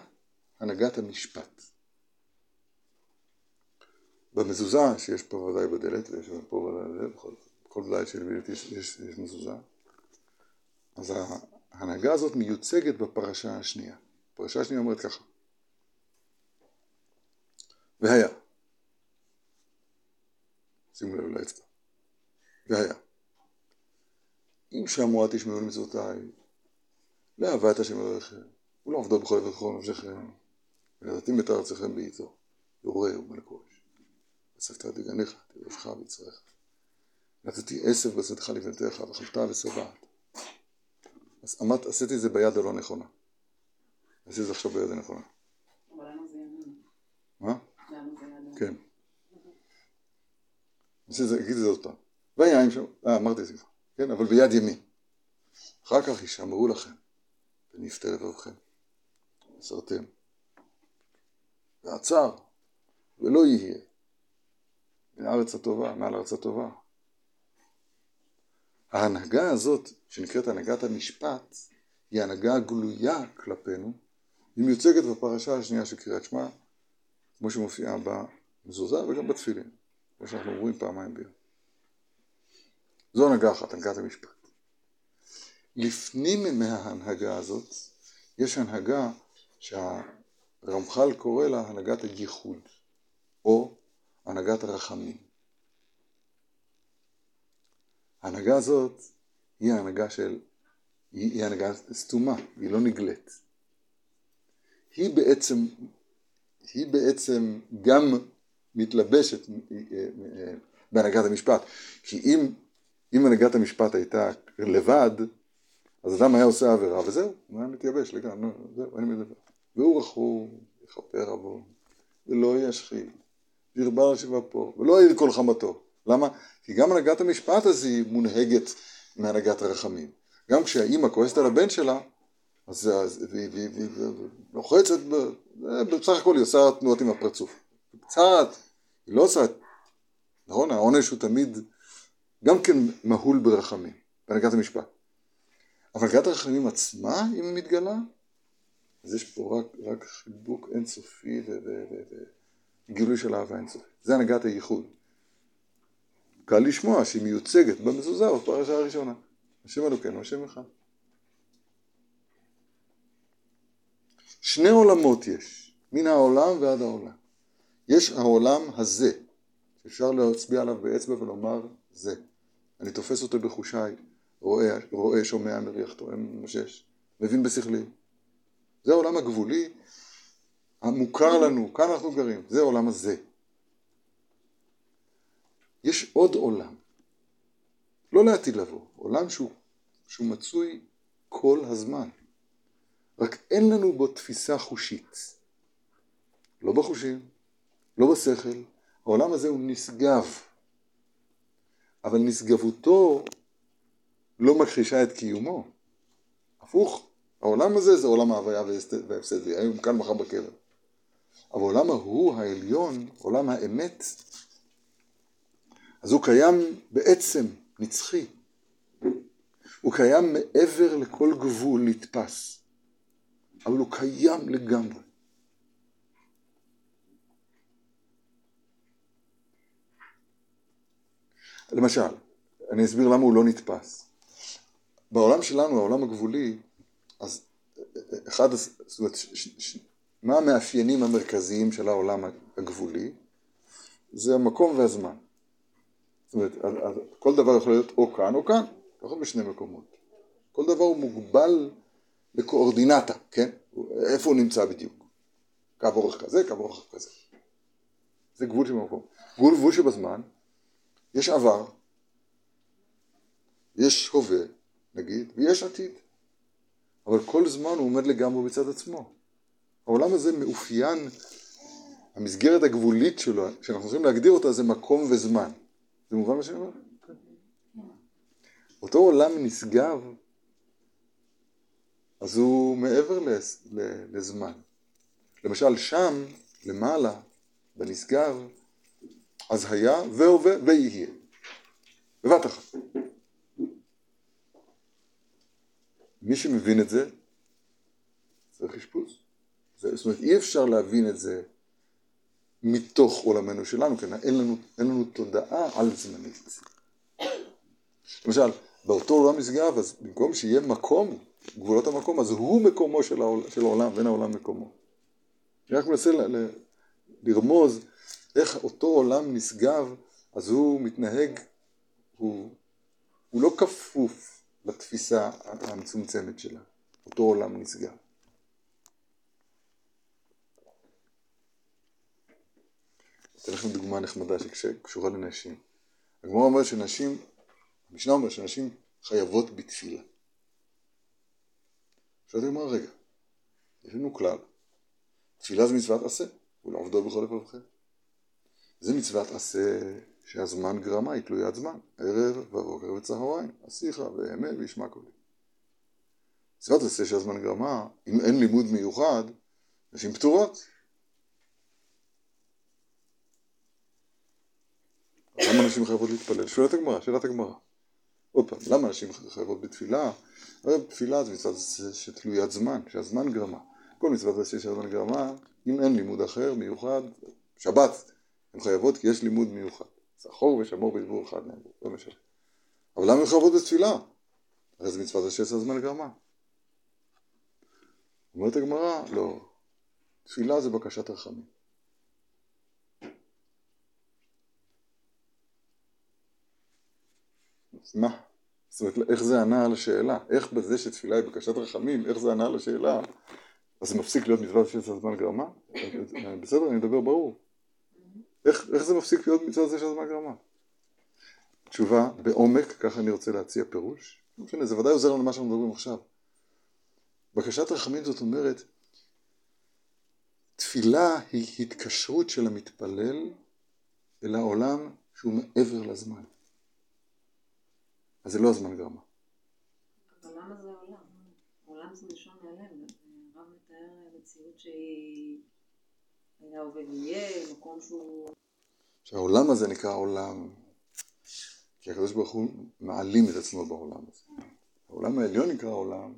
הנהגת המשפט. במזוזה שיש פה ודאי בדלת, ויש פה ודאי, בכל, בכל בית של בית יש, יש, יש מזוזה, אז ההנהגה הזאת מיוצגת בפרשה השנייה. הפרשה השנייה אומרת ככה והיה. שימו לב לאצבע. והיה. אם שמוע תשמעו למצוותיי, לאהבת השם אלוהיכם, ולעבדו בכל לב ובכל נפשכם, ונתתים את ארצכם בעיתו, יורה ומלקוש. וספת את דגניך, תירושך ויצריך. נתתי עשב בשדך לבנתך, ואכלת ושבעת. אז אמרת, עשיתי את זה ביד הלא נכונה. עשיתי את זה עכשיו ביד הנכונה. מה? כן. אגיד את זה עוד פעם. ויין שם, אה, אמרתי את זה כבר, כן, אבל ביד ימין. אחר כך יישמרו לכם, ונפתה לבבכם. מסרתם. ועצר, ולא יהיה. מן הארץ הטובה, מעל הארץ הטובה. ההנהגה הזאת, שנקראת הנהגת המשפט, היא הנהגה גלויה כלפינו, היא מיוצגת בפרשה השנייה של קריאת שמע, כמו שמופיעה במזוזה וגם בתפילין, כמו שאנחנו אומרים פעמיים ביום. זו הנהגה אחת, הנהגת המשפט. לפנים מההנהגה הזאת, יש הנהגה שהרמח"ל קורא לה הנהגת הייחוד, או הנהגת הרחמים. ההנהגה הזאת היא ההנהגה של, היא, היא הנהגה סתומה, היא לא נגלית. היא בעצם, היא בעצם גם מתלבשת אה, אה, בהנהגת המשפט. כי אם, אם הנהגת המשפט הייתה לבד, אז אדם היה עושה עבירה, וזהו, הוא היה מתייבש לגמרי, זהו, אין מדבר. והוא רחום, יכפר עוון, ולא ישחית, על שבעה פה, ולא יעיר כל חמתו. למה? כי גם הנהגת המשפט הזה היא מונהגת מהנהגת הרחמים. גם כשהאימא כועסת על הבן שלה, אז היא לוחצת, בסך הכל היא עושה תנועות עם הפרצוף. קצת, היא לא עושה, נכון, העונש הוא תמיד גם כן מהול ברחמים, בהנהגת המשפט. אבל הנהגת הרחמים עצמה, אם היא מתגלה, אז יש פה רק, רק חיבוק אינסופי וגילוי של אהבה אינסופית. זה הנהגת הייחוד. קל לשמוע שהיא מיוצגת במזוזה בפרשה הראשונה. השם אלוקינו, השם אחד. שני עולמות יש, מן העולם ועד העולם. יש העולם הזה, שאפשר להצביע עליו באצבע ולומר זה. אני תופס אותו בחושיי, רואה, רואה שומע, מריח, טועם, משש, מבין בשכלי. זה העולם הגבולי המוכר לנו, כאן אנחנו גרים, זה העולם הזה. יש עוד עולם, לא לעתיד לבוא, עולם שהוא, שהוא מצוי כל הזמן, רק אין לנו בו תפיסה חושית, לא בחושים, לא בשכל, העולם הזה הוא נשגב, אבל נשגבותו לא מכחישה את קיומו, הפוך, העולם הזה זה עולם ההוויה וההפסד, היום כאן מחר בקבר. אבל העולם ההוא, העליון, עולם האמת, אז הוא קיים בעצם נצחי. הוא קיים מעבר לכל גבול נתפס, אבל הוא קיים לגמרי. למשל, אני אסביר למה הוא לא נתפס. בעולם שלנו, העולם הגבולי, אז אחד, זאת אומרת, מה המאפיינים המרכזיים של העולם הגבולי? זה המקום והזמן. זאת אומרת, כל דבר יכול להיות או כאן או כאן, לא יכול בשני מקומות. כל דבר הוא מוגבל לקואורדינטה, כן? איפה הוא נמצא בדיוק? קו אורך כזה, קו אורך כזה. זה גבול של מקום. גבול גבול שבזמן, יש עבר, יש הווה, נגיד, ויש עתיד. אבל כל זמן הוא עומד לגמרי בצד עצמו. העולם הזה מאופיין, המסגרת הגבולית שלו, שאנחנו צריכים להגדיר אותה, זה מקום וזמן. זה מובן מה שאני אומר? אותו עולם נשגב, אז הוא מעבר לזמן. למשל שם, למעלה, בנשגב, אז היה והווה ויהיה. בבת אחת. מי שמבין את זה, צריך אשפוז. זאת אומרת, אי אפשר להבין את זה מתוך עולמנו שלנו, כי אין לנו, אין לנו תודעה על זמנית. למשל, באותו עולם נשגב, אז במקום שיהיה מקום, גבולות המקום, אז הוא מקומו של, העול, של העולם, ואין העולם מקומו. אני רק מנסה ל, ל, לרמוז איך אותו עולם נשגב, אז הוא מתנהג, הוא, הוא לא כפוף לתפיסה המצומצמת שלה, אותו עולם נסגר. אתן לכם דוגמה נחמדה שקשורה לנשים. הגמרא אומרת שנשים, המשנה אומרת שנשים חייבות בתפילה. אתה אומר, רגע, יש לנו כלל, תפילה זה מצוות עשה, ולעובדו בכל לבבכם. זה מצוות עשה שהזמן גרמה היא תלוית זמן, ערב ובוקר וצהריים, אסיך ואמה וישמע קולי. מצוות עשה שהזמן גרמה, אם אין לימוד מיוחד, נשים פטורות. למה נשים חייבות להתפלל? שאלת הגמרא, שאלת הגמרא. עוד פעם, למה נשים חייבות בתפילה? הרי תפילה זה מצוות שתלוית זמן, שהזמן גרמה. כל מצוות עשה שהזמן גרמה, אם אין לימוד אחר, מיוחד, שבת, הן חייבות כי יש לימוד מיוחד. זכור ושמור בדיבור אחד נאמרו, לא משנה. אבל למה הם חייבות בתפילה? הרי זה מצוות השסע זמן גרמה. אומרת הגמרא, לא, תפילה זה בקשת רחמים. מה? זאת אומרת, איך זה ענה על השאלה? איך בזה שתפילה היא בקשת רחמים, איך זה ענה על השאלה? אז זה מפסיק להיות מצוות של הזמן גרמה? בסדר, אני מדבר ברור. איך, איך זה מפסיק להיות מצוות זה של הזמן גרמה? תשובה, בעומק, ככה אני רוצה להציע פירוש. זה ודאי עוזר לנו למה שאנחנו מדברים עכשיו. בקשת רחמים זאת אומרת, תפילה היא התקשרות של המתפלל אל העולם שהוא מעבר לזמן. אז זה לא הזמן גרמה. אבל למה זה עולם? עולם זה לשון מהלב. הרב מתאר מציאות שהיא היה עובד ויהיה, מקום שהוא... שהעולם הזה נקרא עולם, כי הקדוש ברוך הוא מעלים את עצמו בעולם הזה. העולם העליון נקרא עולם,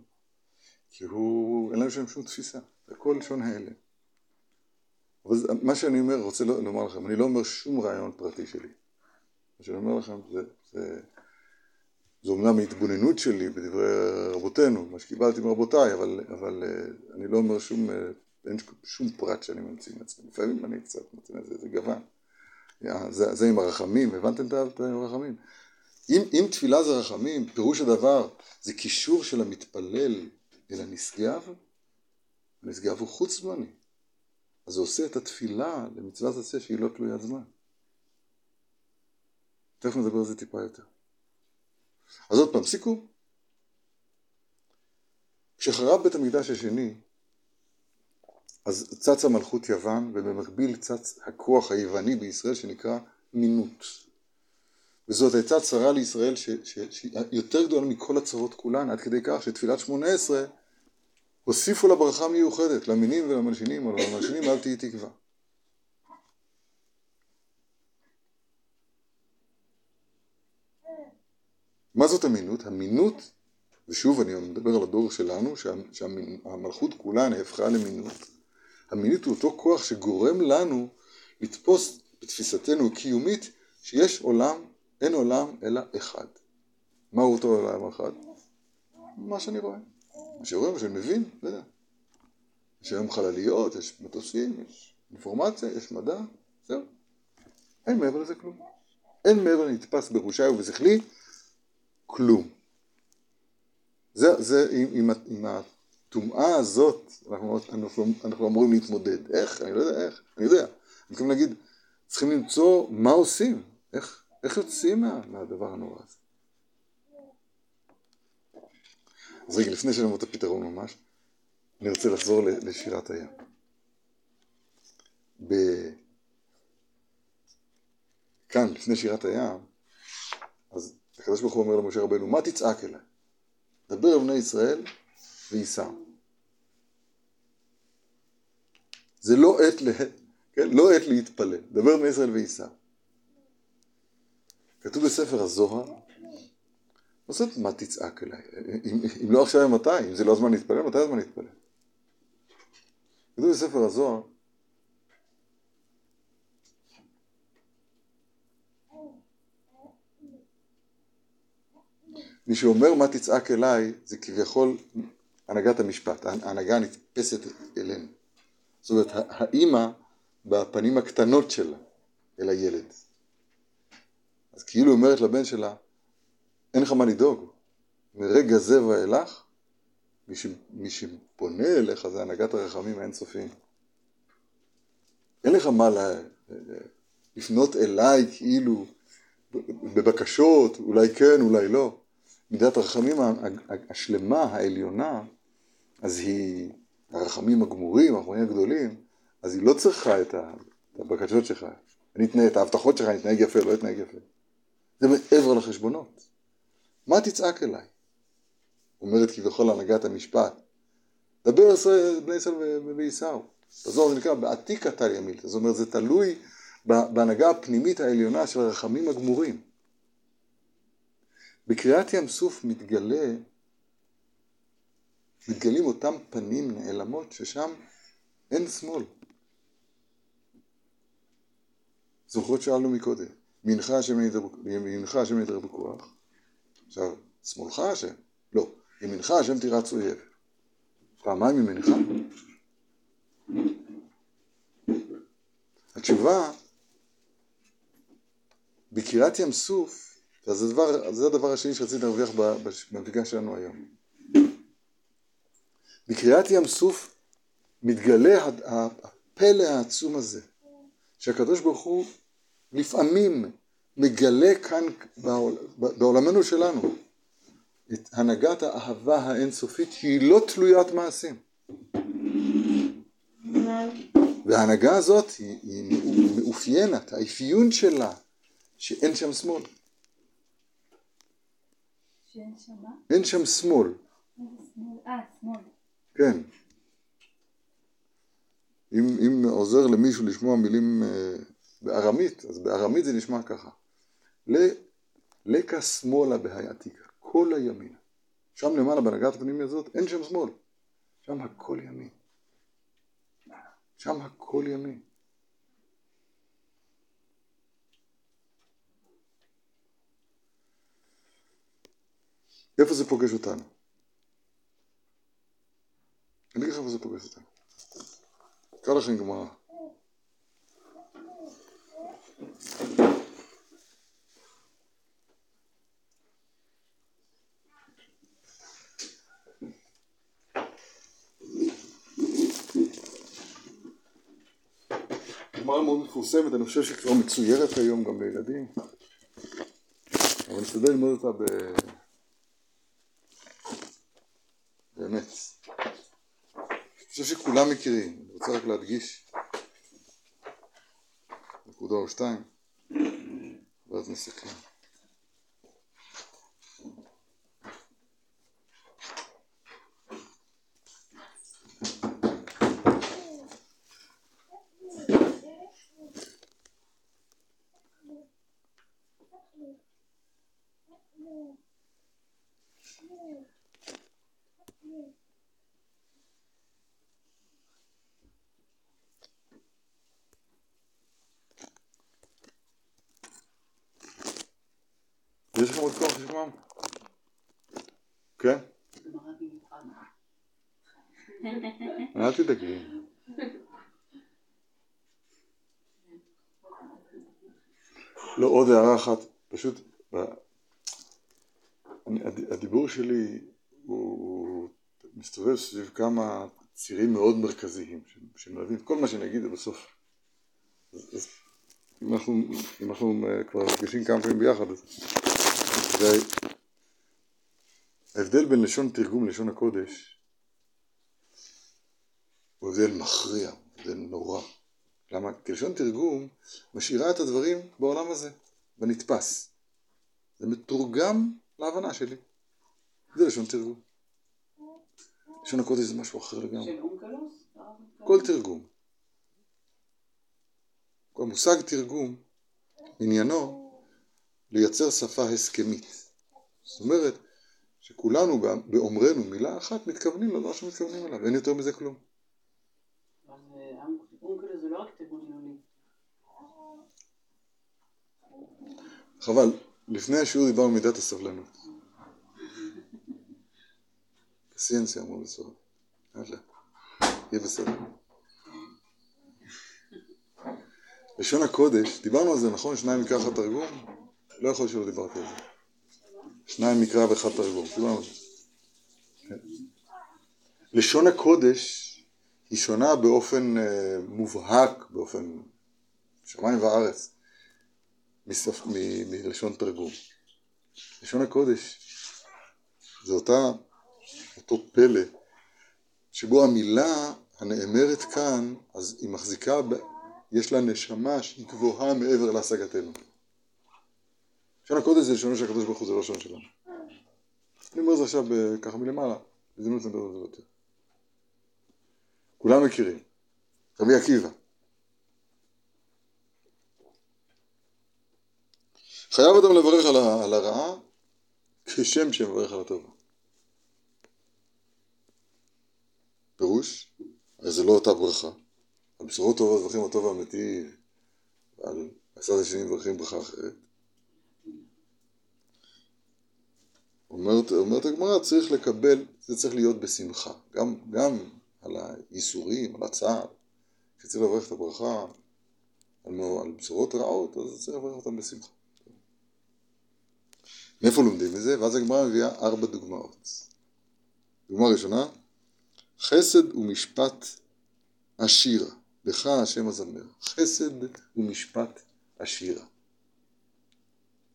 כי הוא, אין לנו שם שום תפיסה, זה הכל לשון ההלם. אבל זה, מה שאני אומר, רוצה לומר לכם, אני לא אומר שום רעיון פרטי שלי. מה שאני אומר לכם זה, זה, זה אומנם ההתבוננות שלי בדברי רבותינו, מה שקיבלתי מרבותיי, אבל, אבל אה, אני לא אומר שום, אה, אין שום פרט שאני ממציא מעצמי. לפעמים אני קצת מוצא איזה, זה גוון. זה, זה עם הרחמים, הבנתם את הרחמים? אם, אם תפילה זה רחמים, פירוש הדבר זה קישור של המתפלל אל הנשגב, הנשגב הוא חוץ זמני. אז זה עושה את התפילה למצוות עשה שהיא לא תלוית זמן. תכף נדבר על זה טיפה יותר. אז עוד פעם, סיכום. כשחרב בית המקדש השני, אז צצה מלכות יוון, ובמקביל צץ הכוח היווני בישראל שנקרא מינות. וזאת הייתה צרה לישראל שהיא יותר גדולה מכל הצרות כולן, עד כדי כך שתפילת שמונה עשרה הוסיפו לה ברכה מיוחדת, למינים ולמלשינים, או למלשינים אל תהי תקווה. מה זאת אמינות? אמינות, ושוב אני מדבר על הדור שלנו, שהמלכות כולה נהפכה למינות. אמינות הוא אותו כוח שגורם לנו לתפוס בתפיסתנו הקיומית שיש עולם, אין עולם אלא אחד. מהו אותו עולם אחד? מה שאני רואה. מה שרואה, מה שאני מבין, לא יודע. יש היום חלליות, יש מטוסים, יש אינפורמציה, יש מדע, זהו. אין מעבר לזה כלום. אין מעבר לנתפס ברושי ובשכלי, כלום. זה, זה עם, עם, עם הטומאה הזאת, אנחנו, אנחנו, אנחנו אמורים להתמודד. איך? אני לא יודע איך. אני יודע. אני מתכוון להגיד, צריכים למצוא מה עושים. איך, איך יוצאים מה, מהדבר הנורא הזה. אז רגע, לפני שנאמר את הפתרון ממש, אני רוצה לחזור לשירת הים. ב... כאן, לפני שירת הים, הקדוש ברוך הוא אומר למשה רבנו, מה תצעק אליי? דבר אל בני ישראל וייסעו. זה לא עת, ל... כן? לא עת להתפלל, דבר אל בני ישראל וייסעו. כתוב בספר הזוהר, מה זאת מה תצעק אליי? אם, אם לא עכשיו מתי? אם זה לא הזמן להתפלל, מתי הזמן להתפלל? כתוב בספר הזוהר מי שאומר מה תצעק אליי זה כביכול הנהגת המשפט, ההנהגה הנתפסת אלינו. זאת אומרת, האימא בפנים הקטנות שלה אל הילד. אז כאילו אומרת לבן שלה, אין לך מה לדאוג. מרגע זה ואילך, מי, ש... מי שפונה אליך זה הנהגת הרחמים האינסופיים. אין לך מה לה... לפנות אליי כאילו בבקשות, אולי כן, אולי לא. מידת הרחמים השלמה, העליונה, אז היא, הרחמים הגמורים, הרחמים הגדולים, אז היא לא צריכה את הבקשות שלך. אני אתנהג, את ההבטחות שלך, אני אתנהג יפה, לא אתנהג יפה. זה מעבר לחשבונות. מה תצעק אליי? אומרת כביכול הנהגת המשפט. דבר בני ישראל. בזוהר זה נקרא בעתיקה תליא מילתא. זאת אומרת, זה תלוי בהנהגה הפנימית העליונה של הרחמים הגמורים. בקריאת ים סוף מתגלה, מתגלים אותם פנים נעלמות ששם אין שמאל. זוכרות שאלנו מקודם, מנחה השם ידבר בכוח, עכשיו, שמאלך השם? לא, ימינך השם תירץ אויב. פעמיים ימינך? התשובה, בקריאת ים סוף, אז הדבר, זה הדבר השני שרציתי להרוויח במפגש שלנו היום. בקריאת ים סוף מתגלה הפלא העצום הזה, שהקדוש ברוך הוא לפעמים מגלה כאן בעול, בעולמנו שלנו את הנהגת האהבה האינסופית שהיא לא תלוית מעשים. וההנהגה הזאת היא, היא מאופיינת, האפיון שלה, שאין שם שמאל. שאין שם מה? אין שם שמאל? אה, שמאל. כן. אם, אם עוזר למישהו לשמוע מילים אה, בארמית, אז בארמית זה נשמע ככה. לקה שמאלה בהיעתיקה, כל הימין. שם למעלה בהנהגת הפנימי הזאת אין שם שמאל, שם הכל ימין. שם הכל ימין. איפה זה פוגש אותנו? אני אגיד לך איפה זה פוגש אותנו. אקרא לכם גמרא. גמרא מאוד מפורסמת, אני חושב שכבר מצוירת היום גם לילדים, אבל נשתדל ללמוד אותה ב... באמת. אני חושב שכולם מכירים, אני רוצה רק להדגיש נקודה או שתיים, ואז נסכם. יש לשמוע? כן? אל תדאגי. לא, עוד הערה אחת, פשוט, אני- הדיבור שלי הוא מסתובב סביב כמה צירים מאוד מרכזיים, שמלווים כל מה שאני אגיד זה בסוף. אז, אז אם אנחנו, אם אנחנו אה, כבר נפגשים כמה פעמים ביחד, אז זה ההבדל בין לשון תרגום ללשון הקודש הוא הבדל מכריע, הבדל נורא. למה? כי לשון תרגום משאירה את הדברים בעולם הזה, בנתפס. זה מתורגם להבנה שלי. זה לשון תרגום. לשון הקודש זה משהו אחר לגמרי. כל תרגום. כל מושג תרגום, עניינו לייצר שפה הסכמית. זאת אומרת שכולנו באומרנו מילה אחת מתכוונים לדבר שמתכוונים אליו, אין יותר מזה כלום. חבל, לפני השיעור דיברנו מידת הסבלנות. פסיאנסיה אמרו בסוף. יהיה בסדר. לשון הקודש, דיברנו על זה, נכון? שניים אחד תרגום? לא יכול שלא דיברתי על זה. שניים מקרא ואחד תרגום, דיברנו. כן. לשון הקודש היא שונה באופן אה, מובהק, באופן שמיים וארץ, מספ... מ... מלשון תרגום. לשון הקודש זה אותה, אותו פלא, שבו המילה הנאמרת כאן, אז היא מחזיקה. יש לה נשמה שהיא גבוהה מעבר להשגתנו. לשון הקודש זה לשונו של ברוך הוא, זה לא לשון שלנו. אני אומר את זה עכשיו ככה מלמעלה, בהזדמנות נדבר על זה יותר. כולם מכירים. רבי עקיבא. חייב אדם לברך על הרעה כשם שמברך על הטובה. פירוש, הרי זה לא אותה ברכה. על בשורות טובות מברכים הטוב האמיתי, ועל הצד השני מברכים ברכה אחרת. אומרת, אומרת הגמרא, צריך לקבל, זה צריך להיות בשמחה. גם, גם על הייסורים, על הצער, כשצריך לברך את הברכה על, על בשורות רעות, אז צריך לברך אותם בשמחה. מאיפה לומדים את זה? ואז הגמרא מביאה ארבע דוגמאות. דוגמה ראשונה, חסד ומשפט עשירה, לך השם הזמר. חסד ומשפט עשירה.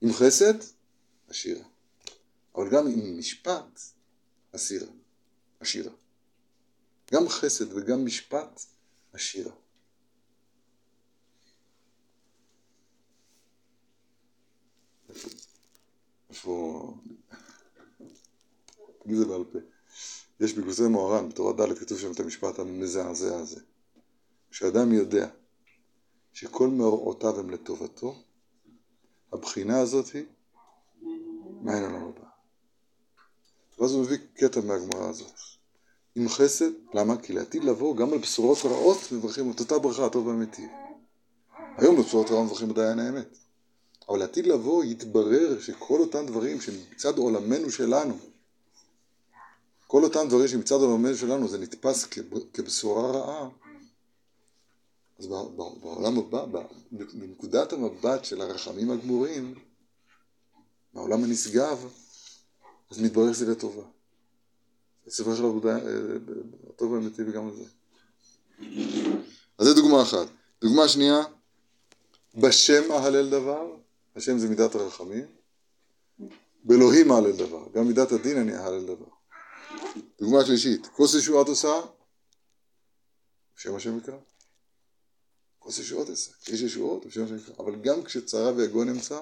עם חסד, עשירה. אבל גם עם משפט, אסירה. עשירה. גם חסד וגם משפט, עשירה. איפה... תגיד זה בעל פה. יש בגוזי מוהר"ן, בתורה ד' כתוב שם את המשפט המזעזע הזה. כשאדם יודע שכל מאורעותיו הם לטובתו, הבחינה הזאת היא מעין עולם הבא. ואז הוא מביא קטע מהגמרא הזאת. עם חסד, למה? כי לעתיד לבוא גם על בשורות רעות מברכים את אותה ברכה, הטוב והמיטיב. היום בבשורות רעות מברכים בדיין האמת. אבל לעתיד לבוא יתברר שכל אותם דברים שמצד עולמנו שלנו, כל אותם דברים שמצד עולמנו שלנו זה נתפס כבשורה רעה, אז בעולם הבא, בנקודת המבט של הרחמים הגמורים, מהעולם הנשגב, אז מתברר שזה לטובה. בסופו של דבר, הטוב והאמיתי וגם על זה. אז זו דוגמה אחת. דוגמה שנייה, בשם אהלל דבר, השם זה מידת הרחמים, באלוהים אהלל דבר, גם מידת הדין אני אהלל דבר. דוגמה שלישית, כוס ישועת עושה, בשם השם יקרא. כוס ישועות עושה, יש ישועות, בשם השם יקרא, אבל גם כשצרה ויגון נמצא,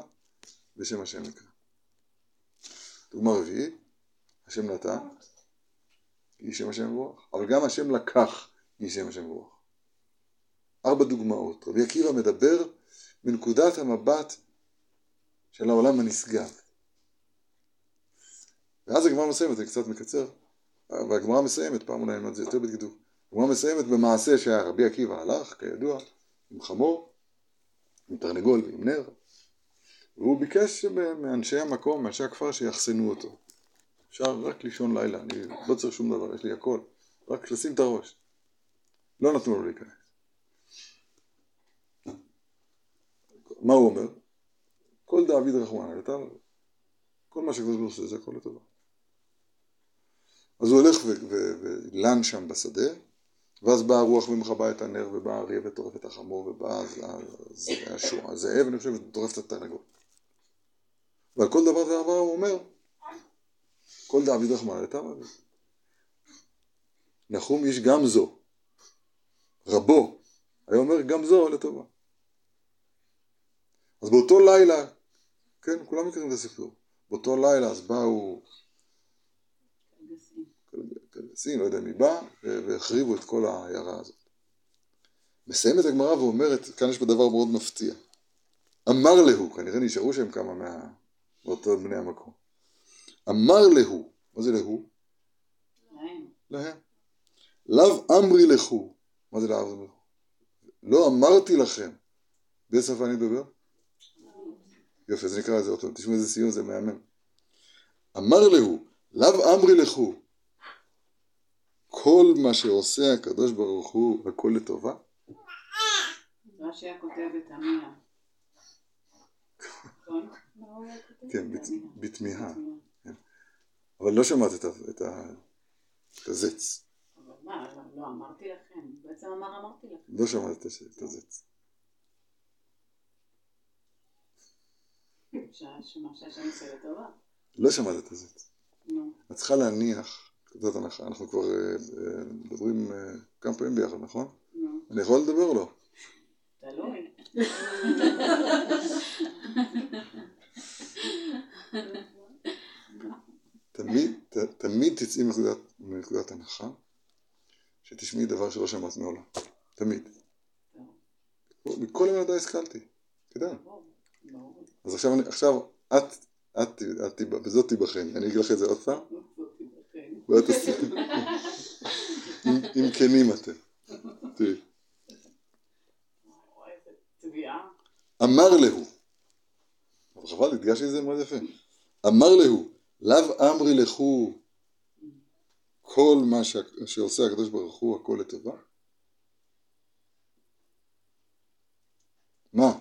בשם השם יקרא. דוגמה רביעית, השם נתן, יהי שם השם מבורך, אבל גם השם לקח, יהי שם השם מבורך. ארבע דוגמאות. רבי עקיבא מדבר מנקודת המבט של העולם הנשגב. ואז הגמרא מסיימת, אני קצת מקצר, והגמרא מסיימת, פעם אולי נלמד את זה יותר בדקדוק, הגמרא מסיימת במעשה שהרבי עקיבא הלך, כידוע, עם חמור, עם תרנגול ועם נר, והוא ביקש מאנשי המקום, מאנשי הכפר, שיחסנו אותו. אפשר רק לישון לילה, אני לא צריך שום דבר, יש לי הכל, רק לשים את הראש. לא נתנו לו להיכנס. מה הוא אומר? כל דאביד רחמנא לטב, כל מה שקדוש ברוך הוא עושה זה הכל לטובה. אז הוא הולך ולן שם בשדה, ואז באה הרוח ומכבה את הנר, ובא האריה וטורף את החמור, ובא הזאב, אני חושב, וטורף את התרנגול. ועל כל דבר ודבר הוא אומר, כל דאביד רחמנא אביד. נחום איש גם זו, רבו, היה אומר גם זו לטובה. אז באותו לילה, כן, כולם מכירים את הסיפור, באותו לילה אז באו קלגסים, לא יודע מי בא, והחריבו את כל העיירה הזאת. מסיימת הגמרא ואומרת, כאן יש פה דבר מאוד מפתיע. אמר להו, כנראה נשארו שם כמה מה... מאותו בני המקום. אמר להו, מה זה להו? להם. להם. לאו אמרי לכו, מה זה לאו אמרי לכו? לא אמרתי לכם. באיזה שפה אני מדבר? יופי, אז נקרא את זה עוד פעם, תשמעו איזה סיום, זה מהמם. אמר להו, לאו אמרי לכו, כל מה שעושה הקדוש ברוך הוא, הכל לטובה? רש"י היה כותב את המאה. נכון? כותב? כן, בת- בתמיהה. אבל לא שמעת את ה- את ה- את הזץ. אבל מה, לא, לא אמרתי לכם. בעצם אמר אמרתי לכם. לא שמעת את הזץ. לא שמעת את הזץ. את צריכה להניח, זאת הנחה, אנחנו כבר אה, אה, מדברים אה, כמה פעמים ביחד, נכון? אני יכול לדבר או לא? תלוי. תמיד, ת, תמיד תצאי מנקודת, מנקודת הנחה שתשמעי דבר שלא שמעת מעולם. תמיד. מכל ילדיי השכלתי. כדאי. אז עכשיו, אני- עכשיו את, את, את, בזאת תיבחן. אני אגיד לך את זה עוד פעם. ואת תעשי. אם, כנים אתם. תראי. אמר להו, אבל חבל, הדגשתי את זה מאוד יפה. אמר להו, לאו אמרי לכו כל מה ש... שעושה הקדוש ברוך הוא הכל לטובה? מה?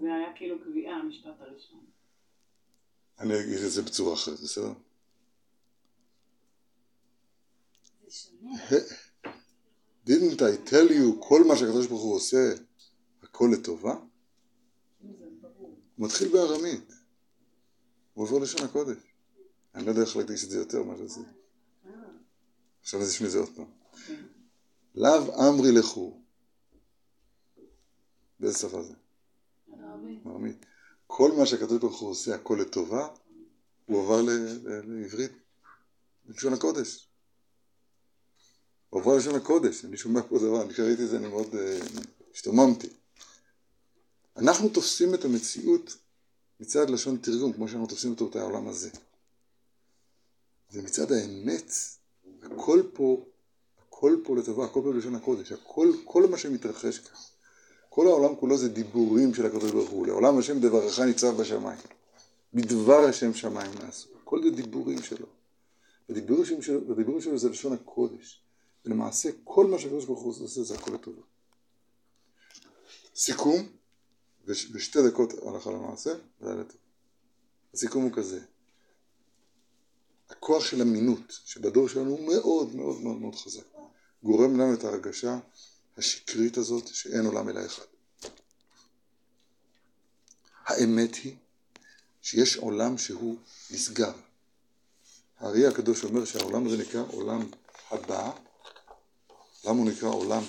זה היה כאילו קביעה, המשפט הראשון. אני אגיד את זה בצורה אחרת, בסדר? זה שונה. Didn't I tell you כל מה שהקדוש ברוך הוא עושה הכל לטובה? הוא מתחיל בארמית. הוא עובר לשון הקודש. אני לא יודע איך להקדיש את זה יותר מה שעשיתי עכשיו נשמע את זה עוד פעם. לאו אמרי לכו. באיזה שפה זה? ארמית כל מה שהקדוש ברוך הוא עושה הכל לטובה הוא עבר לעברית ללשון הקודש הוא עבר ללשון הקודש אני שומע פה דבר אני כשראיתי את זה אני מאוד אה, השתוממתי אנחנו תופסים את המציאות מצד לשון תרגום כמו שאנחנו תופסים אותו את העולם הזה ומצד האמת הכל פה הכל פה לטובה, הכל פה בלשון הקודש, הכל, כל מה שמתרחש כאן. כל העולם כולו זה דיבורים של הקדוש ברוך הוא. לעולם השם דברך ניצב בשמיים. בדבר השם שמיים נעשו. הכל זה דיבורים שלו. הדיבורים שלו, הדיבורים שלו זה לשון הקודש. ולמעשה כל מה שהקדוש ברוך הוא עושה זה הכל לטובה. סיכום, בש, בשתי דקות הלכה למעשה, ולילה טוב. הסיכום הוא כזה. הכוח של אמינות שבדור שלנו הוא מאוד מאוד מאוד מאוד חזק. גורם לנו את ההרגשה השקרית הזאת שאין עולם אלא אחד. האמת היא שיש עולם שהוא נשגב. הארי הקדוש אומר שהעולם הזה נקרא עולם הבא. למה הוא נקרא עולם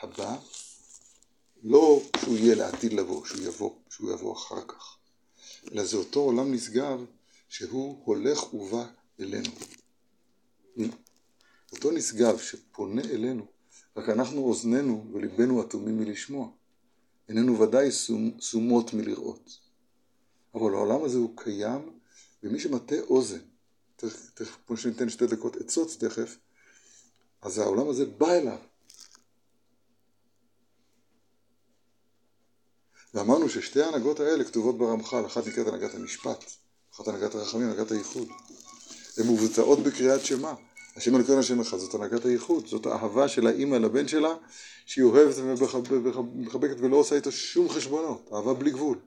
הבא? לא שהוא יהיה לעתיד לבוא, שהוא יבוא, שהוא יבוא אחר כך, אלא זה אותו עולם נשגב שהוא הולך ובא אלינו. אותו נשגב שפונה אלינו, רק אנחנו אוזנינו וליבנו אטומים מלשמוע. עינינו ודאי סומ, סומות מלראות. אבל העולם הזה הוא קיים, ומי שמטה אוזן, תכף, כמו שניתן שתי דקות עצות תכף, אז העולם הזה בא אליו. ואמרנו ששתי ההנהגות האלה כתובות ברמח"ל, אחת נקראת הנהגת המשפט, אחת הנהגת הרחמים, הנהגת הייחוד. הן מבוצעות בקריאת שמע. השם אלוקינו השם אחד, זאת הנהגת הייחוד, זאת האהבה של האימא לבן שלה, שהיא אוהבת ומחבקת ולא עושה איתו שום חשבונות, אהבה בלי גבול.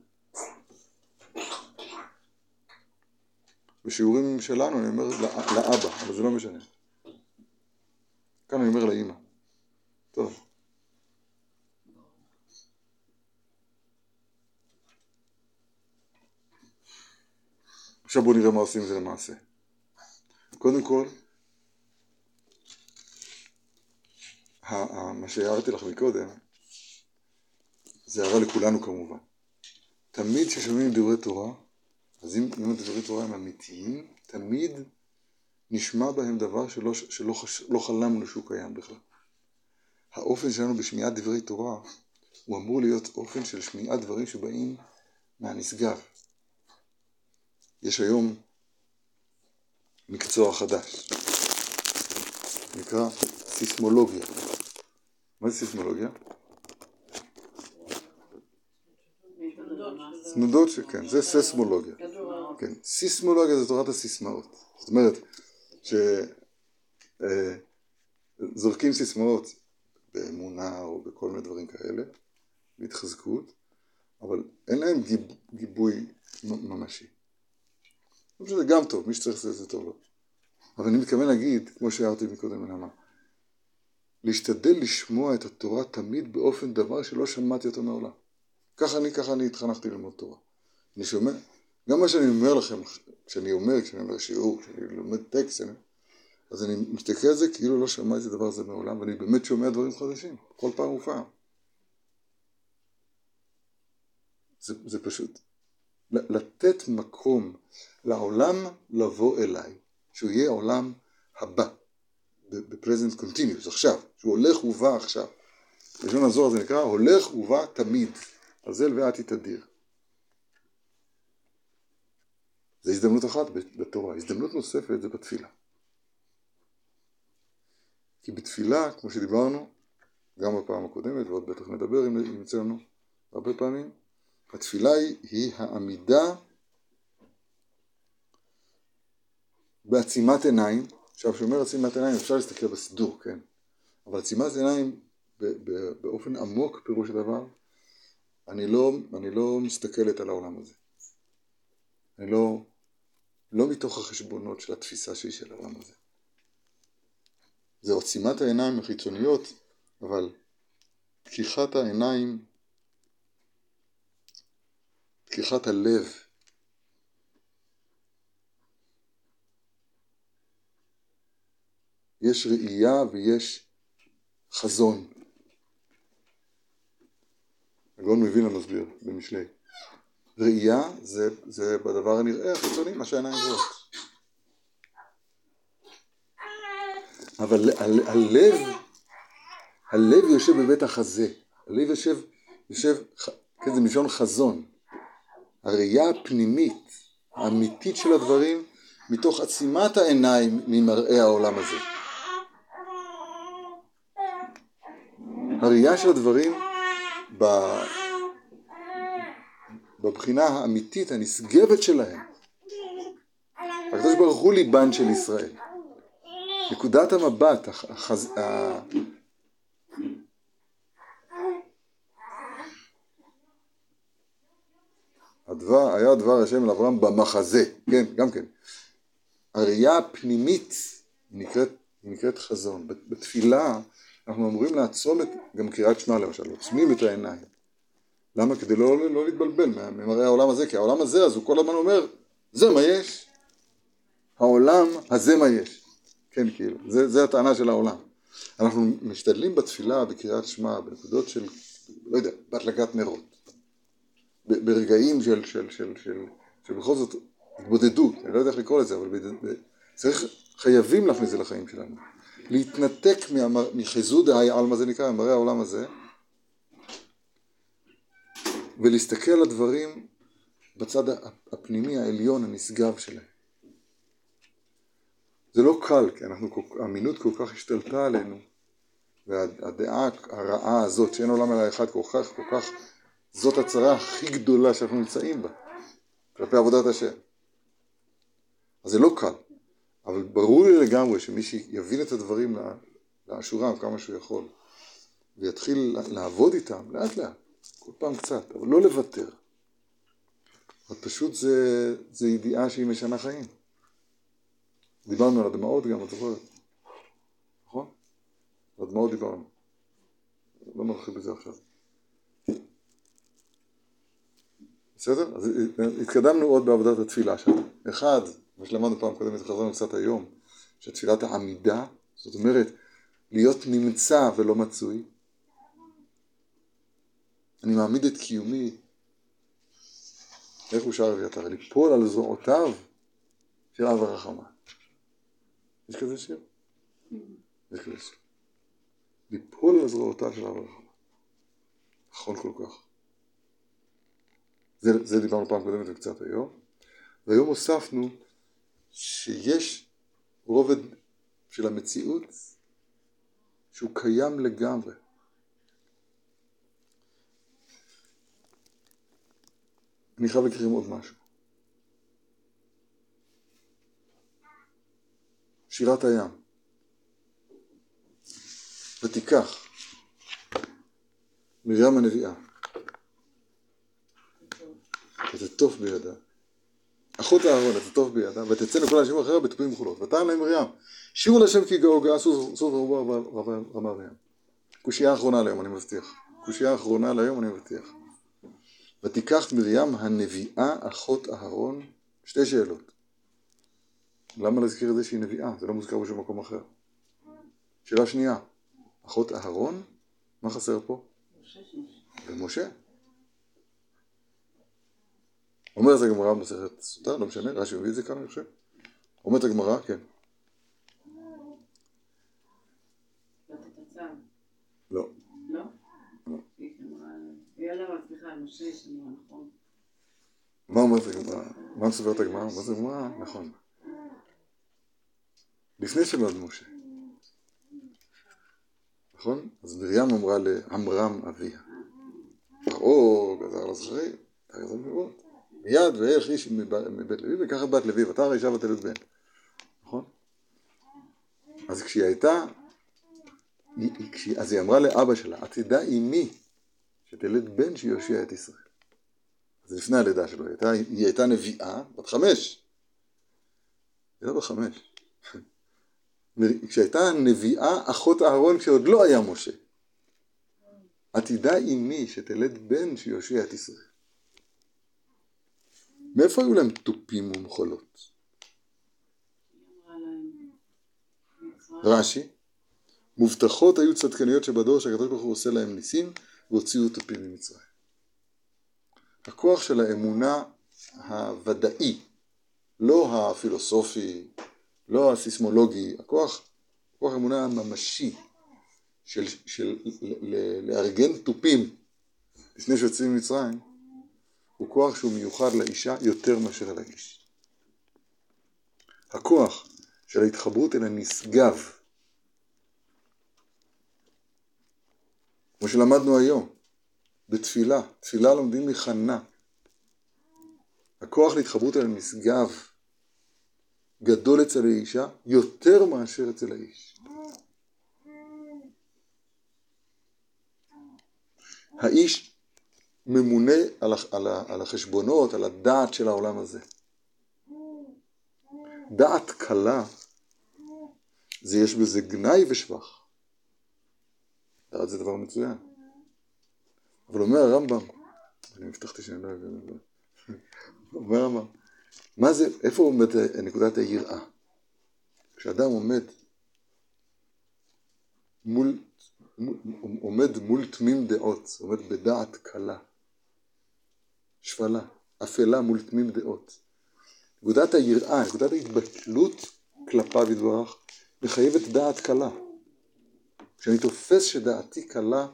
בשיעורים שלנו אני אומר לא- לאבא, אבל זה לא משנה. כאן אני אומר לאימא. טוב. עכשיו בואו נראה מה עושים זה למעשה. קודם כל, מה שהערתי לך מקודם, זה הערה לכולנו כמובן. תמיד כששומעים דברי תורה, אז אם, הדברי תורה הם אמיתיים, תמיד נשמע בהם דבר שלא, שלא חש, לא חלמנו שהוא קיים בכלל. האופן שלנו בשמיעת דברי תורה הוא אמור להיות אופן של שמיעת דברים שבאים מהנשגב. יש היום מקצוע חדש, נקרא סיסמולוגיה. מה זה סיסמולוגיה? תנודות שכן, זה ססמולוגיה. הארץ. כן, סיסמולוגיה זה תורת הסיסמאות. זאת אומרת, שזורקים סיסמאות באמונה או בכל מיני דברים כאלה, בהתחזקות, אבל אין להם גיב, גיבוי ממשי. חושב שזה גם טוב, מי שצריך לעשות את זה טוב לו. אבל אני מתכוון להגיד, כמו שהערתי מקודם לנעמה, להשתדל לשמוע את התורה תמיד באופן דבר שלא שמעתי אותו מעולם. ככה אני, ככה אני התחנכתי ללמוד תורה. אני שומע, גם מה שאני אומר לכם, כשאני אומר, כשאני אומר שיעור, כשאני לומד טקסט, אני, אז אני מסתכל על זה כאילו לא שמעתי את הדבר הזה מעולם, ואני באמת שומע דברים חדשים, כל פעם ופעם. זה, זה פשוט לתת מקום לעולם לבוא אליי, שהוא יהיה העולם הבא, ב present continuous, עכשיו, שהוא הולך ובא עכשיו. בלשון הזוהר זה נקרא הולך ובא תמיד, אזל ואתי תדיר. זו הזדמנות אחת בתורה, הזדמנות נוספת זה בתפילה. כי בתפילה, כמו שדיברנו, גם בפעם הקודמת, ועוד בטח נדבר אם יצא לנו הרבה פעמים, התפילה היא, היא העמידה בעצימת עיניים, עכשיו כשאומר עצימת עיניים אפשר להסתכל בסידור, כן, אבל עצימת עיניים באופן עמוק פירוש הדבר אני לא, אני לא מסתכלת על העולם הזה. אני לא, מתוך החשבונות של התפיסה שלי של העולם הזה. זה עצימת העיניים החיצוניות, אבל פקיחת העיניים, פקיחת הלב, יש ראייה ויש חזון. הגאון מווילנה מסביר במשלי. ראייה זה, זה בדבר הנראה החיצוני, מה שהעיניים רואות. אבל ה- הלב, הלב יושב בבית החזה. הלב יושב, יושב, כן, זה מלשון חזון. הראייה הפנימית, האמיתית של הדברים, מתוך עצימת העיניים ממראה העולם הזה. הראייה של הדברים ב... בבחינה האמיתית הנשגבת שלהם. הקדוש ברוך הוא ליבן של ישראל. נקודת המבט, הח- החז... הדבר, היה דבר השם אל אברהם במחזה, כן, גם כן. הראייה הפנימית נקראת, נקראת חזון. בתפילה אנחנו אמורים לעצום את, גם קריאת שמע למשל, עוצמים את העיניים. למה? כדי לא, לא להתבלבל ממראה העולם הזה, כי העולם הזה, אז הוא כל הזמן אומר, זה מה יש. העולם הזה מה יש. כן, כאילו, זה, זה הטענה של העולם. אנחנו משתדלים בתפילה, בקריאת שמע, בנקודות של, לא יודע, בהדלקת נרות. ברגעים של, של, של, של, של בכל זאת התבודדות, אני לא יודע איך לקרוא לזה, אבל צריך, חייבים להכניס את זה לחיים שלנו. להתנתק מחיזוד העל, מה זה נקרא, ממראה העולם הזה, ולהסתכל על הדברים בצד הפנימי העליון הנשגב שלהם. זה לא קל, כי אנחנו, האמינות כל כך השתלטה עלינו, והדעה הרעה הזאת שאין עולם אלא אחד כל כך, כל כך, זאת הצרה הכי גדולה שאנחנו נמצאים בה, כלפי עבודת השם. אז זה לא קל, אבל ברור לי לגמרי שמי שיבין את הדברים לאשורם כמה שהוא יכול, ויתחיל לעבוד איתם לאט לאט, כל פעם קצת, אבל לא לוותר. אבל פשוט זה, זה ידיעה שהיא משנה חיים. דיברנו על הדמעות גם, את זוכרת? נכון? על הדמעות דיברנו. לא נרחיב בזה עכשיו. בסדר? אז התקדמנו עוד בעבודת התפילה שלנו. אחד, מה שלמדנו פעם קודמת, חזרנו קצת היום, שתפילת העמידה, זאת אומרת, להיות נמצא ולא מצוי. אני מעמיד את קיומי, איך הוא שר אביתר? ליפול על זרועותיו של אב הרחמה. יש כזה שיר? יש כזה שיר. ליפול על זרועותיו של אב הרחמה. נכון כל כך. זה, זה דיברנו פעם קודמת וקצת היום. והיום הוספנו שיש רובד של המציאות שהוא קיים לגמרי. אני חייב להקריא עוד משהו. שירת הים. ותיקח מרים הנביאה ותטוף בידה. אחות אהרון ותטוף בידה ותצא לכל האנשים אחריה בתופים וכולות. ותען להם מרים שירו להשם כי גאו גאה סוף רבה רמה רים. קושייה אחרונה להיום אני מבטיח. קושייה אחרונה להיום אני מבטיח. ותיקח מרים הנביאה אחות אהרון שתי שאלות. למה להזכיר את זה שהיא נביאה? זה לא מוזכר בשום מקום אחר. שאלה שנייה, אחות אהרון? מה חסר פה? ומשה. אומרת הגמרא במסכת סוטה, לא משנה, רש"י מביא את זה כאן אני חושב. אומרת הגמרא, כן. לא. לא? לא. נכון. מה אומרת הגמרא? מה מספרת הגמרא? מה זה הגמרא? נכון. לפני שנולד משה. נכון? אז מרים אמרה לעמרם אביה. פרעה גזר על זכרים, אתה גזר מלוות. מיד ואיך איש מבית לוי את בת לוי ואתה הרי אישה ותלד בן. נכון? אז כשהיא הייתה, אז היא אמרה לאבא שלה, עתידה אימי שתלד בן שיושיע את ישראל. זה לפני הלידה שלו, היא הייתה, הייתה נביאה, בת חמש. היא הייתה בת חמש. כשהייתה נביאה, אחות אהרון כשעוד לא היה משה. עתידה אמי שתלד בן שיושיע את ישראל. מאיפה היו להם תופים ומחולות? רש"י, מובטחות היו צדקניות שבדור שהקדוש ברוך הוא עושה להם ניסים והוציאו תופים ממצרים. הכוח של האמונה הוודאי, לא הפילוסופי, לא הסיסמולוגי, הכוח, כוח האמונה הממשי של, של ל- ל- לארגן תופים לפני שיוצאים ממצרים, הוא כוח שהוא מיוחד לאישה יותר מאשר לאיש. הכוח של ההתחברות אל הנשגב, כמו שלמדנו היום, בתפילה, תפילה לומדים מחנה. הכוח להתחברות אל הנשגב גדול אצל האישה יותר מאשר אצל האיש. האיש ממונה על, על, על החשבונות, על הדעת של העולם הזה. דעת קלה, זה יש בזה גנאי ושבח. דעת זה דבר מצוין. אבל אומר הרמב"ם, אני הבטחתי שאני לא זה. אומר הרמב"ם, מה זה, איפה עומדת נקודת היראה? כשאדם עומד מול, עומד מול תמים דעות, עומד בדעת קלה, שפלה, אפלה מול תמים דעות. נקודת היראה, נקודת ההתבטלות כלפיו יתברך, מחייבת דעת קלה. כשאני תופס שדעתי קלה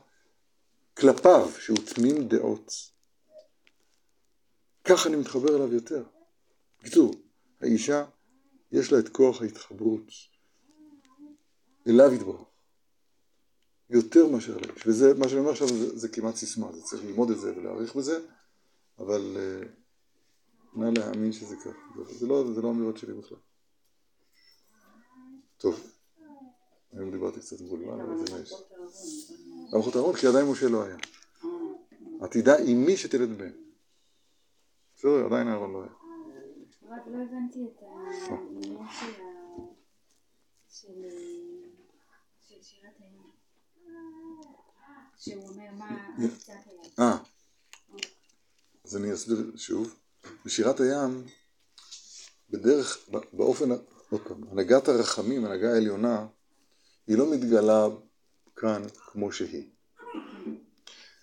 כלפיו, שהוא תמים דעות, כך אני מתחבר אליו יותר. בקיצור, האישה יש לה את כוח ההתחברות אליו יתברך. יותר מאשר לאיש. וזה, מה שאני אומר עכשיו זה, זה כמעט סיסמה, זה צריך ללמוד את זה ולהעריך בזה, אבל אה, נא להאמין שזה כך. זה, לא, זה לא אמירות שלי בכלל. טוב, היום דיברתי קצת מבולבל, אבל זה נש. גם אחות אהרון, כי עדיין משה לא היה. עתידה עם מי שתלד בן. בסדר, עדיין אהרון לא היה. רק לא הבנתי את העניין של שירת הים. שהוא אומר מה קצת היה. אה, אז אני אסביר שוב. בשירת הים, בדרך, באופן, עוד פעם, הנהגת הרחמים, הנהגה העליונה, היא לא מתגלה כאן כמו שהיא.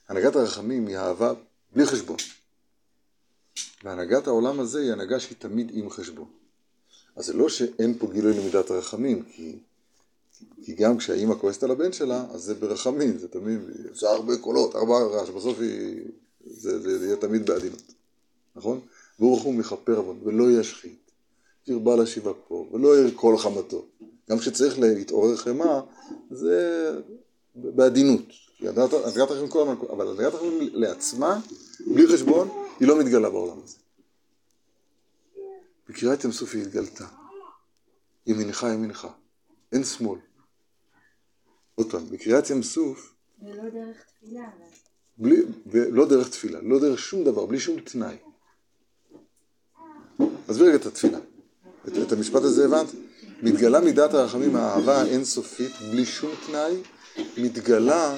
הנהגת הרחמים היא אהבה בלי חשבון. והנהגת העולם הזה היא הנהגה שהיא תמיד עם חשבון. אז זה לא שאין פה גילוי למידת הרחמים, כי, כי גם כשהאימא כועסת על הבן שלה, אז זה ברחמים, זה תמיד, עושה הרבה קולות, הרבה רעש, בסוף היא, זה, זה, זה יהיה תמיד בעדינות, נכון? ברוך הוא מכפר עוון, ולא ישחית, תרבה להשיבה פה, ולא ירקול חמתו. גם כשצריך להתעורר חמאה, זה בעדינות. כי הנהגת הרחמים כל הזמן, אבל הנהגת הרחמים לעצמה, בלי חשבון, היא לא מתגלה בעולם הזה. בקריאת ים סוף היא התגלתה. ימינך ימינך, אין שמאל. עוד פעם, בקריאת ים סוף, ולא דרך תפילה. בלי, ולא דרך תפילה, לא דרך שום דבר, בלי שום תנאי. עזבי רגע את התפילה. את, את המשפט הזה הבנת? מתגלה מידת הרחמים, האהבה האינסופית, בלי שום תנאי, מתגלה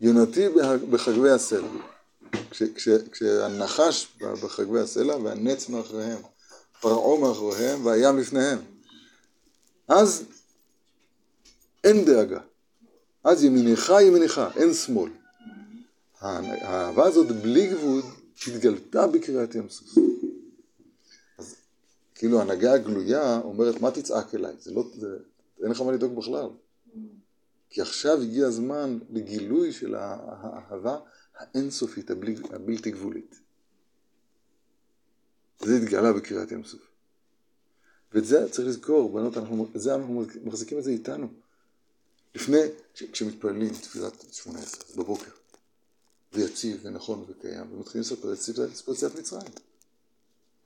יונתי בחגבי הסלע. כש, כש, כשהנחש בחגבי הסלע והנץ מאחוריהם, פרעה מאחוריהם והים לפניהם. אז אין דאגה. אז ימינך ימינך, אין שמאל. האהבה הזאת בלי גבול התגלתה בקריאת ים סוף. אז כאילו ההנהגה הגלויה אומרת מה תצעק אליי, זה לא, זה, אין לך מה לדאוג בכלל. כי עכשיו הגיע הזמן לגילוי של האהבה האינסופית, הבלי, הבלתי גבולית. זה התגלה בקריאת ים סוף. ואת זה צריך לזכור, בנות, אנחנו, זה אנחנו מחזיקים את זה איתנו. לפני, כש- כשמתפללים תפילת שמונה עשרה, בבוקר, ויציב ונכון וקיים, ומתחילים לספר את סיפור יציאת מצרים.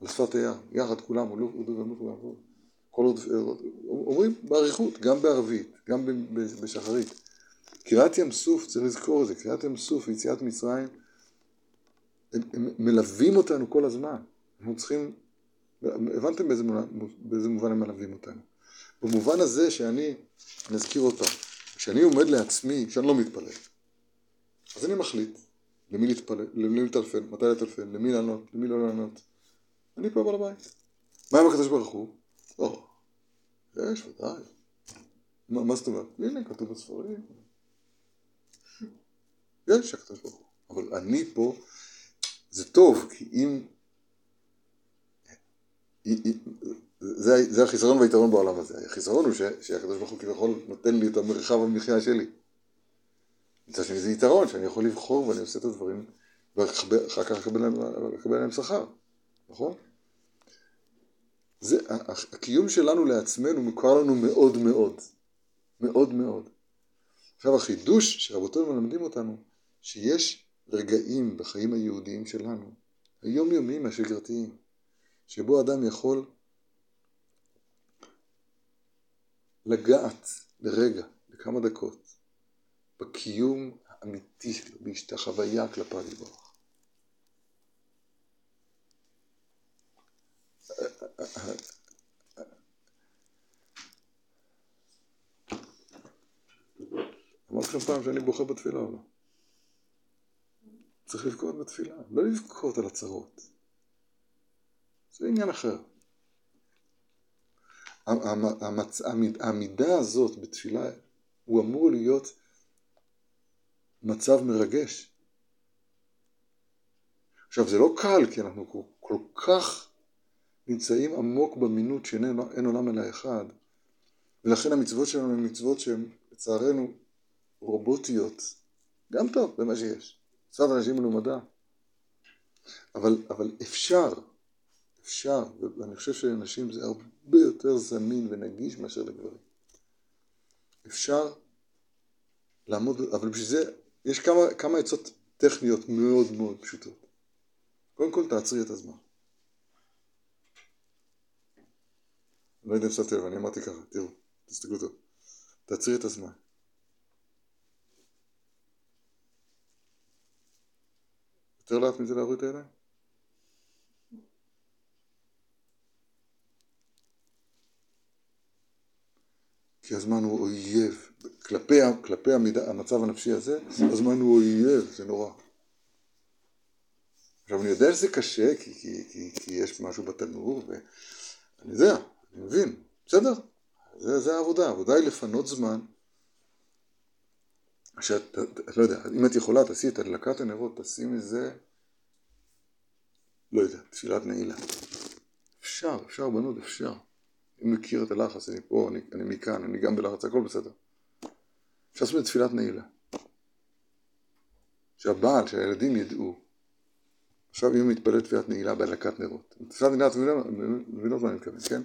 על שפת הים, יחד כולם, עודו ועמדו ועמדו. כל עוד, אומרים באריכות, גם בערבית, גם בשחרית. קריעת ים סוף, צריך לזכור את זה, קריעת ים סוף ויציאת מצרים, הם, הם מלווים אותנו כל הזמן. אנחנו צריכים, הבנתם באיזה, באיזה מובן הם מלווים אותנו. במובן הזה שאני, אני אזכיר עוד פעם, כשאני עומד לעצמי, כשאני לא מתפלל, אז אני מחליט למי להתפלל, למי לטלפן, מתי לטלפן, למי לענות, למי לא לענות. אני פה בעל הבית. מה עם הקדוש ברוך הוא? או, יש, ודאי. מה, מה זאת אומרת? הנה, כתוב בספרים. יש הקדוש ברוך הוא. אבל אני פה, זה טוב, כי אם... זה, זה החיסרון והיתרון בעולם הזה. החיסרון הוא שהקדוש ברוך הוא כביכול נותן לי את המרחב המחיה שלי. מצד שני זה יתרון, שאני יכול לבחור ואני עושה את הדברים, ואחר כך לקבל עליהם שכר, נכון? זה, הקיום שלנו לעצמנו מוכר לנו מאוד מאוד, מאוד מאוד. עכשיו החידוש שרבותינו מלמדים אותנו, שיש רגעים בחיים היהודיים שלנו, היומיומיים השגרתיים, שבו אדם יכול לגעת לרגע, לכמה דקות, בקיום האמיתי שלו, בהשתחוויה כלפיו יתברך. אמרתי לכם פעם שאני בוכה בתפילה או לא? צריך לבכות בתפילה, לא לבכות על הצרות. זה עניין אחר. המ- המצ- העמיד- העמידה הזאת בתפילה, הוא אמור להיות מצב מרגש. עכשיו זה לא קל, כי אנחנו כל, כל כך נמצאים עמוק במינות שאין אין עולם אלא אחד, ולכן המצוות שלנו הן מצוות שהן לצערנו רובוטיות, גם טוב במה שיש, מצוות אנשים מלומדה, אבל, אבל אפשר, אפשר, ואני חושב שלנשים זה הרבה יותר זמין ונגיש מאשר לגברים. אפשר לעמוד, אבל בשביל זה יש כמה, כמה עצות טכניות מאוד מאוד פשוטות. קודם כל תעצרי את הזמן. לא יודע אם שמתי לב, אני אמרתי ככה, תראו, תסתכלו טוב. תעצרי את הזמן. יותר לאט מזה להוריד את הידיים? כי הזמן הוא אויב. כלפי, כלפי המידה, המצב הנפשי הזה, הזמן הוא אויב, זה נורא. עכשיו אני יודע שזה קשה, כי, כי, כי, כי יש משהו בתנור, ואני יודע, אני מבין, בסדר, זה, זה העבודה, העבודה היא לפנות זמן, שאת, את לא יודע, אם את יכולה, תעשי את הדלקת הנרות, תשימי זה, לא יודע, תפילת נעילה. אפשר, אפשר בנות, אפשר. אני מכיר את הלחץ, אני פה, אני, אני מכאן, אני גם בלחץ, הכל בסדר. אפשר לעשות תפילת נעילה. שהבעל, שהילדים ידעו. עכשיו אם מתפלל תפילת נעילה בהדלקת נרות. תפילת נעילה, אתם מבינות מה אני מתכוון, כן?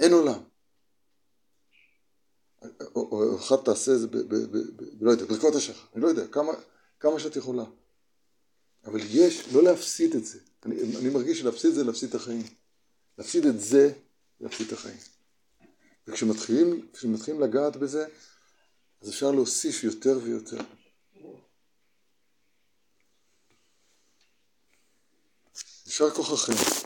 אין עולם. או, אחת תעשה את זה, לא יודע, ברכות השחר, אני לא יודע, כמה, שאת יכולה. אבל יש, לא להפסיד את זה. אני מרגיש שלהפסיד את זה, להפסיד את החיים. להפסיד את זה, להפסיד את החיים. וכשמתחילים כשמתחילים לגעת בזה, אז אפשר להוסיף יותר ויותר. יישר כוחכם.